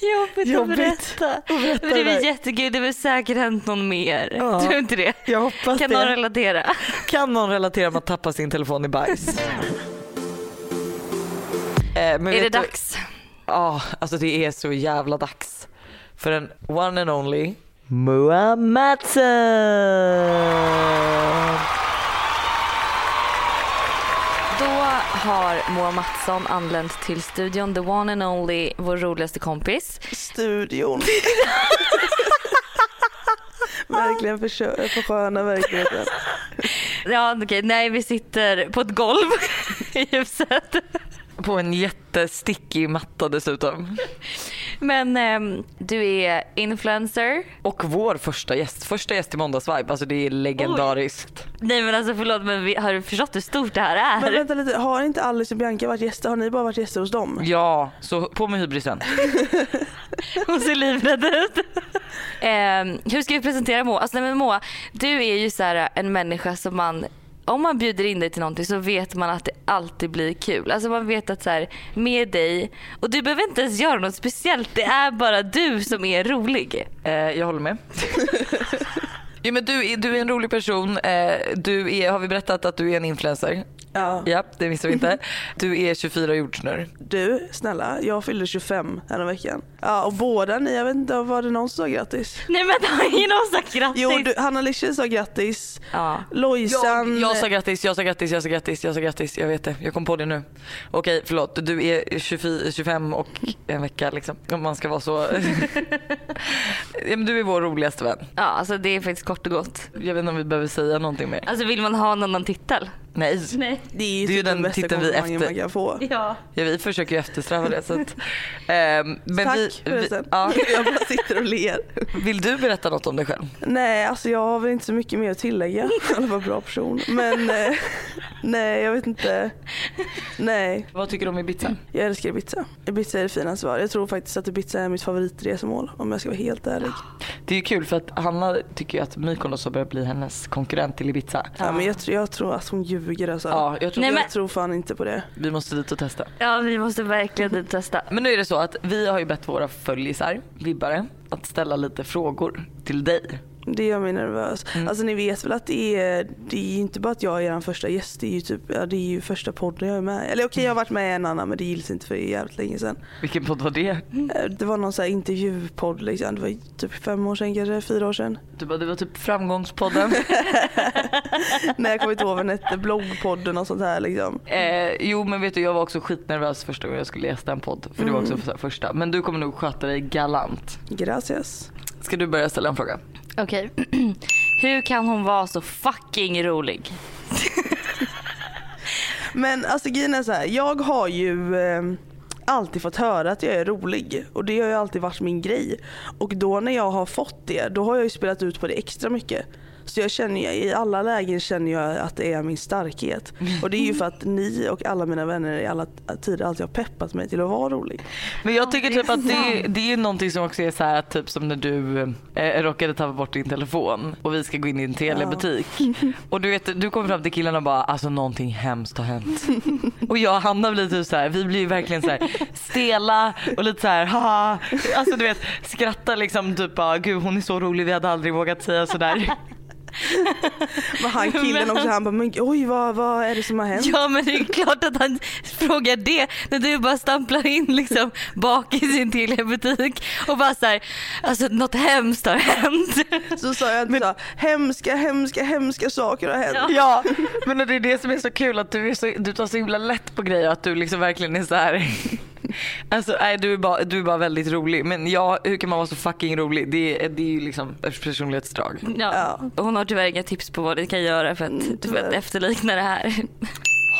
Jobbigt, Jobbigt att berätta. att berätta Men det är det där. jättekul, det är väl säkert hänt någon mer. Ja. Tror du inte det? Jag hoppas Kan det. någon relatera? Kan någon relatera med att tappa sin telefon i bajs? Eh, men Är det dags? Ja, alltså det är så jävla dags. För en one and only Moa Mattsson. Då har Moa Mattsson anlänt till studion, the one and only, vår roligaste kompis. studion. Verkligen försköna verkligheten. Ja okej, nej vi sitter på ett golv i huset. På en jättestickig matta dessutom. Men ehm, du är influencer. Och vår första gäst, första gäst i Måndagsvibe, alltså det är legendariskt. Nej men alltså förlåt men vi, har du förstått hur stort det här Men är? vänta lite, har inte Alice och Bianca varit gäster? Har ni bara varit gäster hos dem? Ja, så på med hybrisen. Hon ser livrädd ut. Ehm, hur ska vi presentera Moa? Alltså, nej, men Moa, du är ju så här en människa som man om man bjuder in dig till någonting så vet man att det alltid blir kul. Alltså man vet att så här, med dig, och du behöver inte ens göra något speciellt. Det är bara du som är rolig. Eh, jag håller med. Jo, men du, är, du är en rolig person. Eh, du är, har vi berättat att du är en influencer? Ja. Ja, det visste vi inte. Du är 24 jordsnurr. Du, snälla, jag fyllde 25 veckan. Ja, och båda ni, jag vet inte, var det någon som sa grattis? Nej men har ingen sagt grattis? Jo, du, Hanna Lische sa grattis. Ja. Lojsan... Jag, jag sa grattis, jag sa grattis, jag sa grattis, jag sa grattis. Jag vet det, jag kom på det nu. Okej, förlåt. Du är 24, 25 och en vecka liksom. Om man ska vara så. ja, men du är vår roligaste vän. ja alltså det är faktiskt kort och gott. Jag vet inte om vi behöver säga någonting mer. Alltså vill man ha en annan titel? Nej. Nej. Det är ju, Det är ju typ den titeln vi efter- man kan få. Ja. Ja, vi försöker ju eftersträva det. Så att, ehm, men Tack vi, vi, förresten. ja, Jag bara sitter och ler. Vill du berätta något om dig själv? Nej, alltså jag har väl inte så mycket mer att tillägga. Jag var en bra person. Men eh, nej, jag vet inte. Nej, Vad tycker du om Ibiza? jag älskar Ibiza. Ibiza är det finaste var. Jag tror faktiskt att Ibiza är mitt favoritresmål om jag ska vara helt ärlig. Det är ju kul för att Hanna tycker ju att Mykonos har börjat bli hennes konkurrent till Ibiza. Ja, men jag, tror- jag tror att hon ljuger alltså. Ja, jag tror Nej, jag men- tror fan inte på det. vi måste dit och testa. ja, vi måste verkligen dit testa. Men nu är det så att vi har ju bett våra följesar, vibbare, att ställa lite frågor till dig. Det gör mig nervös. Mm. Alltså ni vet väl att det är, det är inte bara att jag är er första gäst, det är ju typ, ja det är ju första podden jag är med Eller okej jag har varit med i en annan men det gills inte för jävligt länge sedan. Vilken podd var det? Eh, Det var någon sån här intervjupodd liksom, det var typ fem år sedan kanske, fyra år sedan. Du bara, det var typ framgångspodden. Nej jag kommer inte ihåg vad den hette, bloggpodden och sånt här liksom. eh, jo men vet du jag var också skitnervös första gången jag skulle gästa en podd. För det var också för första. Men du kommer nog sköta dig galant. Gracias. Ska du börja ställa en fråga? Okej. Hur kan hon vara så fucking rolig? Men alltså grejen är så här, jag har ju eh, alltid fått höra att jag är rolig och det har ju alltid varit min grej. Och då när jag har fått det, då har jag ju spelat ut på det extra mycket. Så jag känner, i alla lägen känner jag att det är min starkhet. Och det är ju för att ni och alla mina vänner i alla tider alltid har peppat mig till att vara rolig. Men jag tycker typ att det, det är ju någonting som också är så här typ som när du eh, råkade ta bort din telefon och vi ska gå in i en telebutik. Och du vet du kommer fram till killarna och bara alltså någonting hemskt har hänt. Och jag och Hanna blir typ så här, vi blir ju verkligen så här stela och lite så här haha. Alltså du vet skrattar liksom typ bara gud hon är så rolig vi hade aldrig vågat säga sådär. Men han killen också, han bara men oj vad, vad är det som har hänt? Ja men det är klart att han frågar det när du bara stamplar in liksom bak i sin Telia-butik och bara såhär, alltså något hemskt har hänt. Så sa jag inte så, hemska, hemska, hemska saker har hänt. Ja men det är det som är så kul att du, är så, du tar så himla lätt på grejer att du liksom verkligen är så här. Alltså nej, du, är bara, du är bara väldigt rolig. Men ja, hur kan man vara så fucking rolig? Det, är- det är ju liksom ett personlighetsdrag. Ja. Ja. Hon har tyvärr inga tips på vad du kan göra för att, för att efterlikna det här.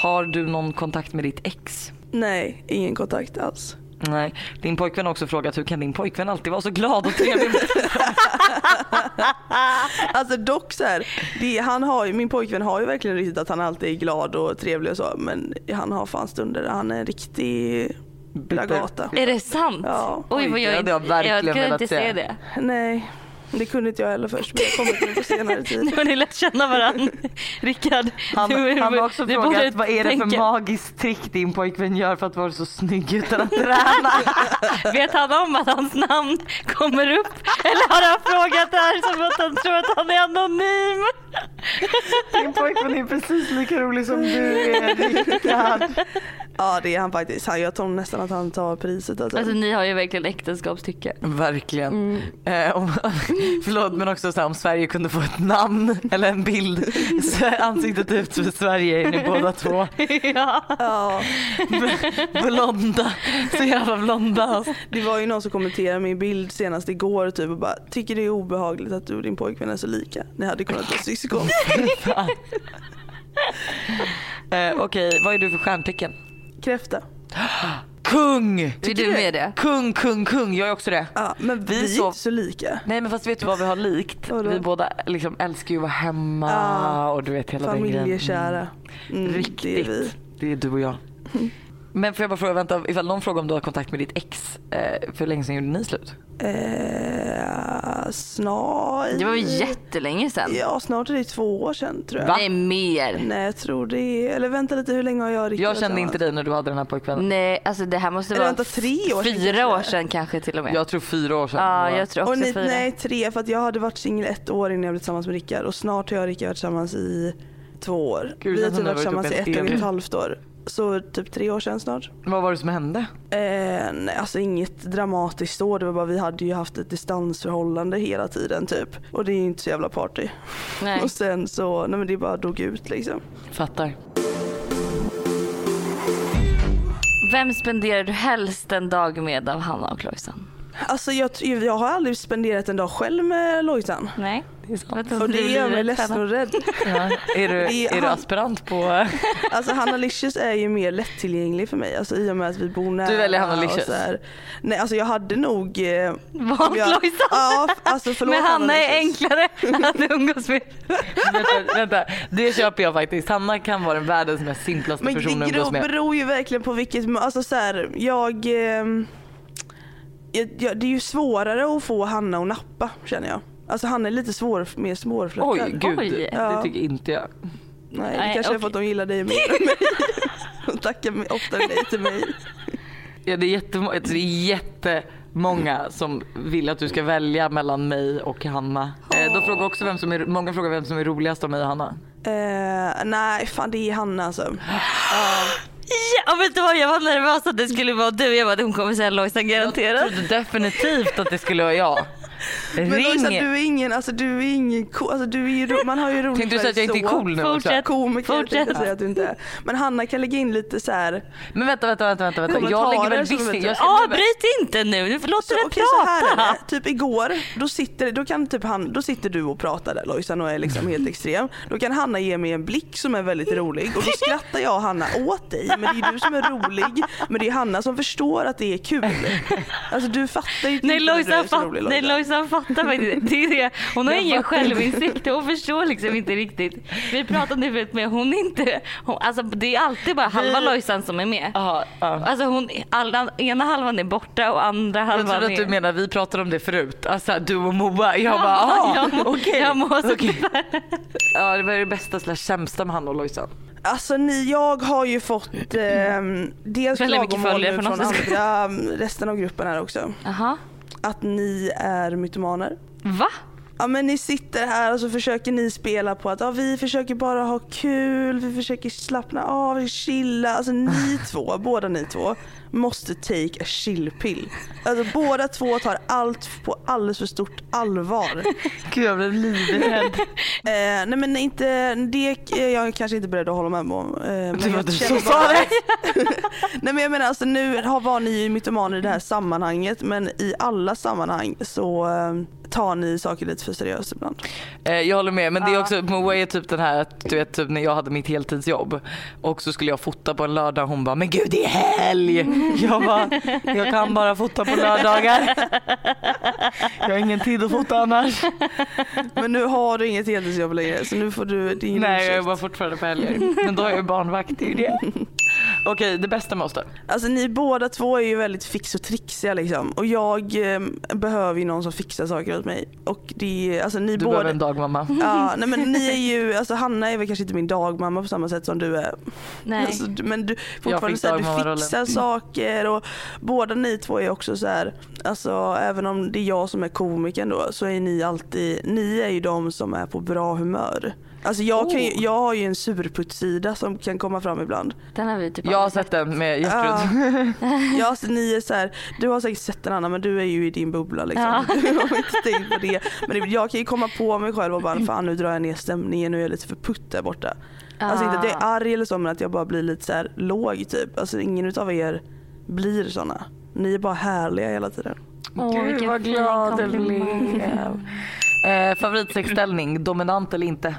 Har du någon kontakt med ditt ex? Nej, ingen kontakt alls. Nej. Din pojkvän har också frågat hur kan din pojkvän alltid vara så glad och trevlig? Alltså dock så här, det, han har ju, min pojkvän har ju verkligen riktigt att han alltid är glad och trevlig och så men han har fan stunder där han är riktig lagata. Är det sant? Ja. Oj vad jag, jag verkligen jag kunde inte se. det. Nej, det kunde inte jag heller först men jag kommer till det på senare tid. Nu har ni lärt känna varandra. Rickard, Han, du- han har också du frågat borde vad är det för magiskt trick din pojkvän gör för att vara så snygg utan att träna? Vet han om att hans namn kommer upp? Eller har han frågat det här som att han tror att han är anonym? Din pojkvän är precis lika rolig som du är Rickard. Ja det är han faktiskt. Han, jag tror nästan att han tar priset. Alltså. Alltså ni har ju verkligen äktenskapstycke. Verkligen. Eh, om, förlåt men också så här, om Sverige kunde få ett namn eller en bild. Ansiktet ut för Sverige är ni båda två. ja. Ja, Blonda. Så jävla blonda. det var ju någon som kommenterade min bild senast igår typ och bara tycker det är obehagligt att du och din pojkvän är så lika. Ni hade kunnat vara syskon. Eh, Okej, vad är du för stjärntecken? Kräfta. Kung! Är du med det? Kung, kung, kung. Jag är också det. Ja, men vi, Vi är sov- inte så lika. Nej men fast vet du vad vi har likt? Vadå? Vi båda liksom älskar ju att vara hemma Ja. och du vet hela den grejen. Familjekära. Mm, Riktigt. Det är vi. Det är du och jag. Men får jag bara fråga, vänta, ifall någon frågar om du har kontakt med ditt ex, eh, för hur länge sedan gjorde ni slut? Eh, snart. Det var ju jättelänge sedan. Ja, snart är det två år sedan tror jag. Va? Nej mer. Nej, jag tror det. Eller vänta lite, hur länge har jag och Rickard Jag kände inte dig när du hade den här pojkvännen. Nej alltså det här måste Eller vara vänta, tre år sedan fyra år sedan kanske till och med. Jag tror fyra år sedan. Ja jag tror Och också ni, fyra. nej, tre. För att jag hade varit singel ett år innan jag blev tillsammans med Rickard. Och snart har jag och Rickard varit tillsammans i två år. Gud, Vi har typ varit tillsammans i ett och ett halvt år. Så typ tre år sedan snart. Vad var det som hände? Eh, nej, alltså inget dramatiskt då. Det var bara vi hade ju haft ett distansförhållande hela tiden typ. Och det är ju inte så jävla party. Nej. Och sen så, nej men det bara dog ut liksom. Fattar. Vem spenderar du helst en dag med av Hanna och Lojsan? Alltså jag, jag har aldrig spenderat en dag själv med Lojsan. Nej. Det Och det gör mig ledsen och rädd. Ja. Är, du, Det är är du han- aspirant på... Alltså Hanna Licious är ju mer lättillgänglig för mig. Alltså i och med att vi bor nära. Du väljer Hanna Licious? så här. Nej alltså jag hade nog... Eh, Valt jag- Lojsan. Ja alltså förlåt Men Hanna är Licious. enklare att umgås med. vänta, vänta, det köper jag faktiskt. Hanna kan vara den världens mest simplaste Men person det att umgås beror, med. beror ju verkligen på vilket, alltså så här, jag, jag, jag... Det är ju svårare att få Hanna att nappa känner jag. Alltså Hanna är lite svår, mer svårflörtad. Oj gud, Oj. det Ja. tycker inte jag. Nej, det Nej, kanske är för att de gillar dig mer än mig. De tackar mig oftare nej till mig. Ja, det, är alltså, det är jättemånga som vill att du ska välja mellan mig och Hanna. Eh, de frågar också vem som är, många frågar vem som är roligast av mig och Hanna. Eh, nej, fan det är Hanna alltså. Ja, vet du vad? Jag var nervös att det skulle vara du. Jag bara, hon kommer säga Lojsan garanterat. Jag trodde definitivt att det skulle vara jag. Men Ring! Lojsan, du är ingen, alltså du är ingen cool, alltså du är ju, ro- man har ju roligt Tänkte du säga att jag inte är cool nu också? Fortsätt. Komiker Fortsätt. tänkte säga att du inte är. Men Hanna kan lägga in lite så här. Men vänta, vänta, vänta, vänta. vänta. Jag lägger väl visst ska Avbryt inte nu, nu låt Så, här är prata. Typ igår, då sitter, då kan typ han, då sitter du och pratar där Lojsan och är liksom helt extrem. Då kan Hanna ge mig en blick som är väldigt rolig och då skrattar jag och Hanna åt dig. Men det är du som är rolig. Men det är Hanna som förstår att det är kul. Alltså du fattar ju Nej inte när du är Lojsan, så rolig, nej, Lojsan. Lojsan fattar faktiskt inte. det. är det. Hon har Jag ingen självinsikt och hon förstår liksom inte riktigt. Vi pratade om det förut men hon är inte, hon, alltså det är alltid bara halva Lojsan som är med. Ja, ja. Alltså hon, alla, ena halvan är borta och andra Jag halvan trodde att du är... menar, vi pratade om det förut, alltså du och Moa. Jag bara, aha, jag, okej. jag mår så Okej. Ja det var det bästa slash sämsta med Hanna och Lojsan. Alltså ni, jag har ju fått eh, dels klagomål från andra, resten av gruppen här också. Jaha. Att ni är mytomaner. Va? Ja men ni sitter här och så försöker ni spela på att ja, vi försöker bara ha kul, vi försöker slappna av, chilla. Alltså ni två, båda ni två måste take a chill pill. Alltså båda två tar allt på alldeles för stort allvar. Gud jag blev livrädd. Eh, nej men inte, det är jag kanske inte beredd att hålla med om. Eh, men Det var du som sa det. Nej men jag menar alltså nu har- var ni ju mytomaner i det här sammanhanget men i alla sammanhang så eh, tar ni saker lite för seriöst ibland. Eh, Jag håller med men det är också, Moa är typ den här att du vet typ när jag hade mitt heltidsjobb och så skulle jag fota på en lördag hon bara men gud det är helg. Jag bara jag kan bara fota på lördagar. Jag har ingen tid att fota annars. Men nu har du inget heltidsjobb längre så nu får du din Nej jag ursäkt. jobbar fortfarande på helger. Men då är jag barnvakt, det är ju det. Okej det bästa med oss då? Alltså ni båda två är ju väldigt fix och trixiga liksom och jag eh, behöver ju någon som fixar saker åt mig. Och det är, alltså ni Du båda behöver en dagmamma. Ja, nej men ni är ju, alltså Hanna är väl kanske inte min dagmamma på samma sätt som du är. Nej. Alltså, du- men du, fortfarande fick så här, du dagmammarollen. fixar saker och båda ni två är också så här, alltså även om det är jag som är komikern då så är ni alltid, ni är ju de som är på bra humör. Alltså jag, kan ju, Oh. jag har ju en surputtsida som kan komma fram ibland. Den har vi typ Jag har aldrig sett den med Gertrud. ja alltså ni är så här, du har säkert sett den Anna men du är ju i din bubbla liksom. Ja. Du har inte tänkt på det. Men det- jag kan ju komma på mig själv och bara fan nu drar jag ner stämningen, nu är jag lite för putt där borta. Alltså inte att jag är Ah. arg eller så men att jag bara blir lite så här låg typ. Alltså ingen utav er blir såna. Ni är bara härliga hela tiden. Åh, Gud vilken vad fin glad jag komplimang. blev. Eh, favoritsexställning, dominant eller inte?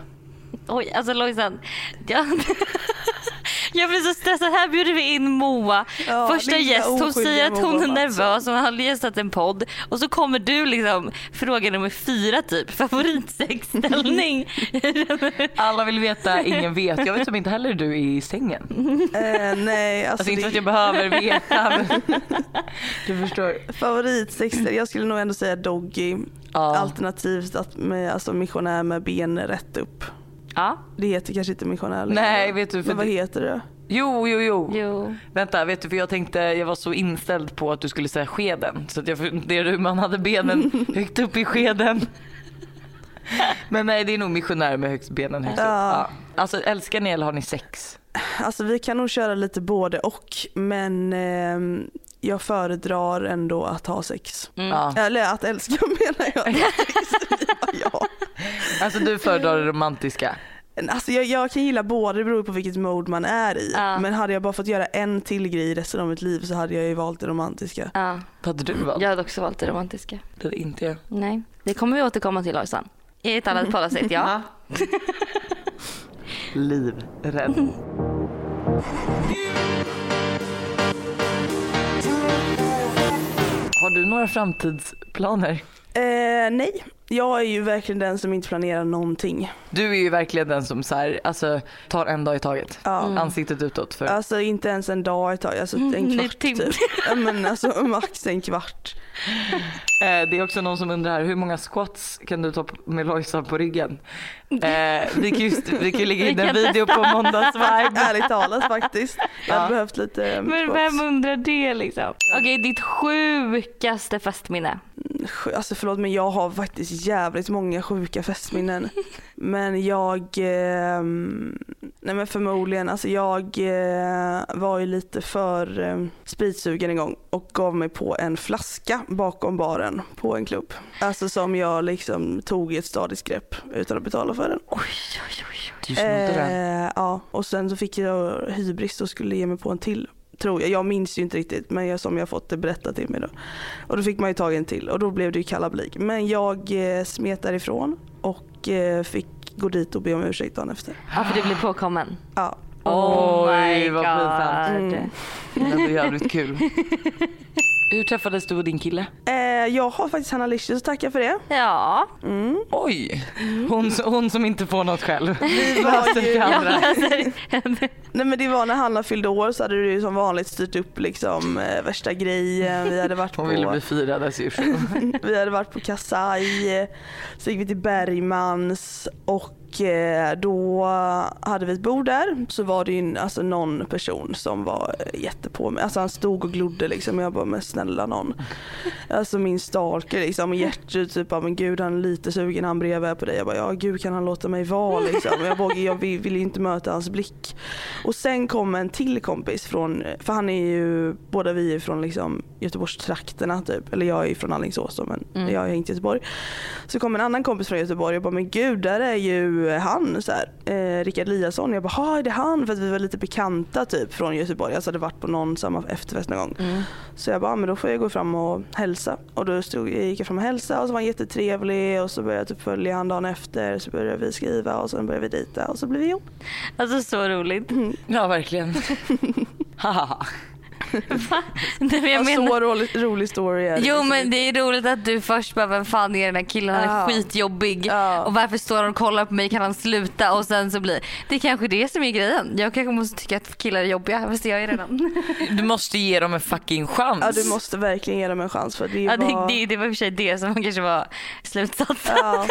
Oj, alltså Lojsan. Jag, jag blir så stressad. Här bjuder vi in Moa, Ja, första gäst. Hon säger att hon är nervös hon har gästat en podd. Och så kommer du liksom fråga nummer fyra typ. Favoritsexställning. Alla vill veta, ingen vet. Jag vet som inte heller du är i sängen. Eh, nej alltså, Alltså inte för att jag behöver veta men du förstår. favoritsexter, jag skulle nog ändå säga doggy. Ja. Alternativt att med, alltså missionär med ben rätt upp. Ja, Det heter kanske inte missionär längre. Nej vet du, för Men vad det, heter det? jo jo jo. jo. Vänta vet du för jag tänkte, jag var så inställd på att du skulle säga skeden. Så att jag funderade hur man hade benen högt upp i skeden. Men nej det är nog missionär med högst benen högst upp. Ja. Ja. Alltså älskar ni eller har ni sex? Alltså vi kan nog köra lite både och men ehm, jag föredrar ändå att ha sex. Mm. Ja. Eller att älska menar jag. ja. Alltså du föredrar det romantiska? Alltså jag, jag kan gilla båda, det beror på vilket mode man är i. Ja. Men hade jag bara fått göra en till grej resten av mitt liv så hade jag ju valt det romantiska. Ja, Vad hade du valt? jag hade också valt det romantiska. Det hade inte jag. Nej, det kommer vi återkomma till Lojsan. I ett annat poddavsnitt, ja. Livrädd. Har du några framtidsplaner? Eh, nej, jag är ju verkligen den som inte planerar någonting. Du är ju verkligen den som så här, alltså, tar en dag i taget. Ja. Mm. Ansiktet utåt. För. Alltså inte ens en dag i taget, alltså en Mm, kvart typ. Ja, men alltså max en kvart. Eh, det är också någon som undrar här, hur många squats kan du ta med Lojsan på ryggen? Eh, vi, kan just, vi kan ju lägga in en video på måndagsvibe. Ärligt talat faktiskt. Jag hade Ja. behövt lite eh, Men squats. vem undrar det liksom? Okej, ditt sjukaste festminne. Alltså förlåt men jag har faktiskt jävligt många sjuka festminnen. Men jag, eh, nej men förmodligen, alltså jag eh, var ju lite för eh, spritsugen en gång och gav mig på en flaska bakom baren på en klubb. Alltså som jag liksom tog i ett stadigt grepp utan att betala för den. Du snodde den. Eh, ja, och sen så fick jag hybris och skulle ge mig på en till. Tror jag. jag minns ju inte riktigt men jag, som jag fått det berättat till mig då. Och då fick man ju tag i en till och då blev det ju kalabalik. Men jag eh, smet därifrån och eh, fick gå dit och be om ursäkt dagen efter. Ja, för du blev påkommen. Ja. Oj, vad pinsamt. Mm. Det är jävligt kul. Hur träffades du och din kille? Eh, jag har faktiskt Hanna Licious att tacka för det. Ja, Mm. Oj, hon, hon som inte får något själv. Vi var ju, andra. nej men det var när Hanna fyllde år så hade du ju som vanligt styrt upp liksom eh, värsta grejen. Vi hade varit Hon på ville bli firad usual. Vi hade varit på Kasai, så gick vi till Bergmans och eh, då hade vi ett bord där. Så var det ju alltså någon person som var jättepå mig. Alltså han stod och glodde liksom. Jag bara, men snälla någon. Alltså min stalker liksom. Och Gertrud typ, bara, men gud han är lite sugen han bredvid på dig. Jag bara, ja gud kan han låta mig vara liksom. Jag, vågar, jag vill, vill inte möta hans blick. Och sen kom en till kompis från, för han är ju, båda vi är från liksom Göteborgstrakterna typ. Eller jag är från Alingsås men Mm. jag är inte i Göteborg. Så kom en annan kompis från Göteborg och bara men gud där är ju han så här, eh, Rickard Eliasson. Jag bara ha är det han? För att vi var lite bekanta typ från Göteborg. Alltså hade varit på någon samma efterfest någon gång. Mm. Så jag bara, "Ja, men då får jag gå fram och hälsa. Och då stod, gick jag fram och hälsa och så var han jättetrevlig och så började jag typ följa han dagen efter. Så började vi skriva och sen började vi dejta och så blev vi ihop. alltså så roligt. Ja, verkligen. Haha. Nej, men jag Ja, menar, så rolig, rolig story är det Jo liksom men det är roligt att du först bara, vem fan är den här killen? Han är skitjobbig. Och varför står han och kollar på mig? Kan han sluta? Och sen så blir det är kanske det som är grejen. Jag kanske måste tycka att killar är jobbiga, fast jag är redan. Du måste ge dem en fucking chans. Ja du måste verkligen ge dem en chans för det Ja, det, var... det, det var i och för sig det som kanske var slutsatsen. Ja.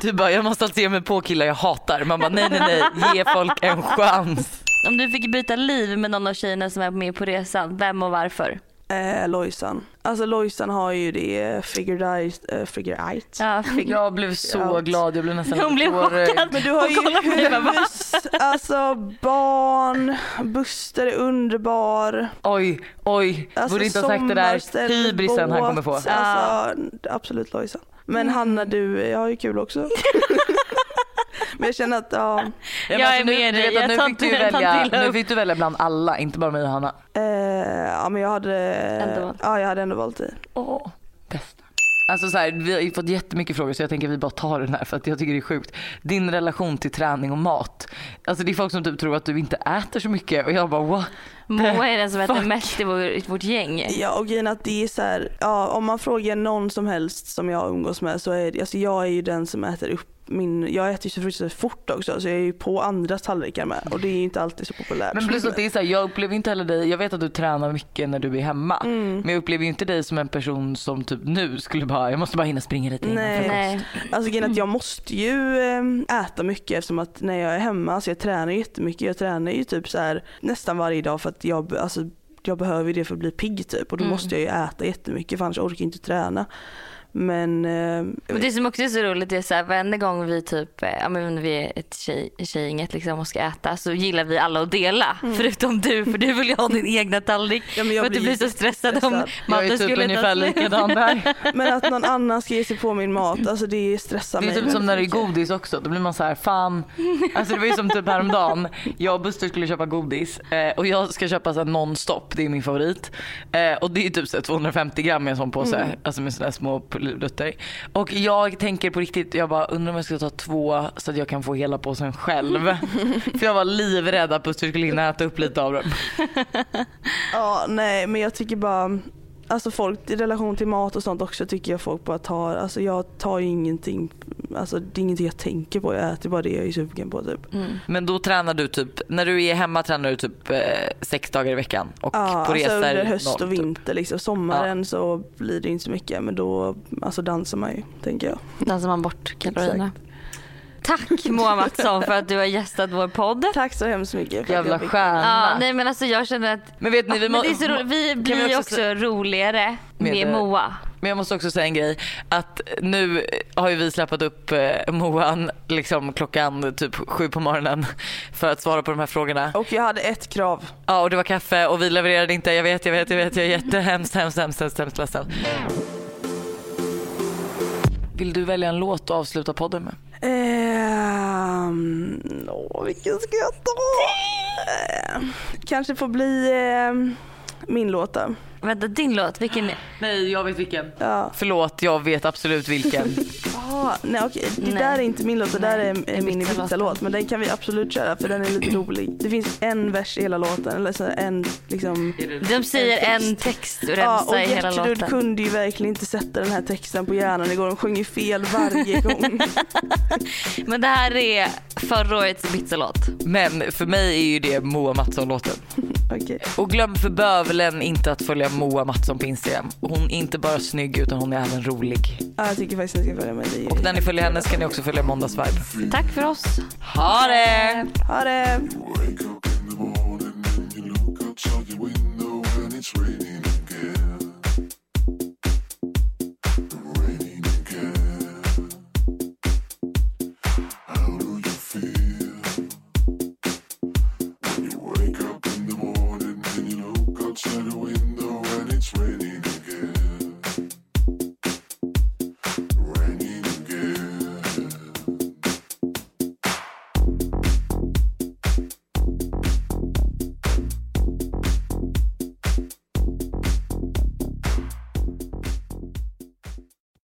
Du bara, jag måste alltid ge mig på killar jag hatar. Man bara, nej nej nej, ge folk en chans. Om du fick byta liv med någon av tjejerna som är med på resan, vem och varför? Eh, Lojsan. Alltså Lojsan har ju det figure eight. Eh, figure eight. Ja, fick... Jag blev så Ja. glad, jag blev nästan Hon blev chockad. Men du har Hon ju hus, alltså barn, Buster är underbar. Oj, oj, Alltså, borde inte ha sagt det där hybrisen han kommer få. Alltså, absolut Lojsan. Men Mm. Hanna du, jag har ju kul också. Men jag känner att, ja, Jag alltså, är nu, med du dig. Jag nu fick du välja, nu fick du välja bland alla, inte bara mig och Hanna. eh, ja men jag hade, Ändå valt. ja jag hade ändå valt dig. Åh, bästa. Alltså så här, vi har ju fått jättemycket frågor så jag tänker att vi bara tar den här för att jag tycker det är sjukt. Din relation till träning och mat. Alltså det är folk som typ tror att du inte äter så mycket och jag bara what? Moa är den som äter Fuck. mest i, vår, vårt gäng. Ja och grejen att det är så här, ja om man frågar någon som helst som jag umgås med så är det, alltså jag är ju den som äter upp min, jag äter ju så fruktansvärt fort också så jag är ju på andras tallrikar med och det är ju inte alltid så populärt. Men plus att det är så här, jag upplever inte heller dig, jag vet att du tränar mycket när du är hemma. Mm. Men jag upplever ju inte dig som en person som typ nu skulle bara, jag måste bara hinna springa lite innan Nej. Nej. Alltså grejen att jag måste ju eh, äta mycket eftersom att när jag är hemma, alltså jag tränar jättemycket, jag tränar ju typ så här nästan varje dag för att jag, alltså, jag behöver det för att bli pigg typ och då Mm. måste jag ju äta jättemycket för annars orkar jag inte träna. Men eh, Men det som också är så roligt är så här, varenda gång vi typ, eh, ja men vi är ett tjej, liksom och ska äta så gillar vi alla att dela. Förutom du för du vill ju ha din egna tallrik. Ja, men jag för att du blir så stressad, om stressad. Är maten typ skulle ta slut. likadan där. Men att någon annan ska ge sig på min mat, alltså det stressar Det är mig. typ som väldigt när det är godis också. Då blir man så här, fan. Alltså det var ju som typ häromdagen. Jag och Buster skulle köpa godis eh, och jag ska köpa så här nonstop. Det är min favorit. Eh, och det är typ så här 250 gram i en sån påse. Alltså med sådana små livrutter. Och jag tänker på riktigt, jag bara undrar om jag ska ta två så att jag kan få hela påsen själv. För jag var livrädd att Buster skulle hinna äta upp lite av dem. Ja, nej men jag tycker bara Alltså folk i relation till mat och sånt också tycker jag folk bara tar, alltså jag tar ju ingenting, alltså det är ingenting jag tänker på, jag äter bara det jag är sugen på typ. Men då tränar du typ, när du är hemma tränar du typ eh, sex dagar i veckan och Ja, på alltså resor under höst noll, och typ. vinter liksom. Sommaren så blir det inte så mycket men då alltså dansar man ju tänker jag. Dansar man bort kalorierna. Tack Moa Mattsson för att du har gästat vår podd. Tack så hemskt mycket. för att Jävla stjärna. Ja, nej men alltså jag känner att Men vet ni, vi, men må, det är så roligt. vi blir vi också också roligare Med med det- Moa. Men jag måste också säga en grej. Att nu har ju vi släppt upp eh, Moan liksom klockan typ sju på morgonen för att svara på de här frågorna. Och jag hade ett krav. Ja och det var kaffe och vi levererade inte. Jag vet, jag vet, jag vet. Jag är jättehemskt, hemskt, hemskt, hemskt, hemskt ledsen. Vill du välja en låt att avsluta podden med? Ehm, åh, vilken ska jag ta? Eh, kanske får bli eh, min låt då. Vänta din låt, vilken är... Nej, jag vet vilken. Ja. Förlåt, jag vet absolut vilken. Ah, nej okej, det Nej. där är inte min låt, det där är, är min. Ibiza-låt. Men den kan vi absolut köra för den är lite rolig. Det finns en vers i hela låten, eller så en liksom De säger En en text och Ja, och i hela Gertrud låten. kunde ju verkligen inte sätta den här texten på hjärnan igår. Hon sjunger fel varje gång. Men det här är förra årets Ibiza-låt. Men för mig är ju det Moa Mattsson-låten. Okej. Och glöm för bövelen inte att följa Moa Mattsson på Instagram. Hon är inte bara snygg utan hon är även rolig. Ja, jag tycker faktiskt att ni ska följa med. Det Och när ni följer henne ska ni också följa Måndagsvibe. Tack för oss. Ha det! Ha det!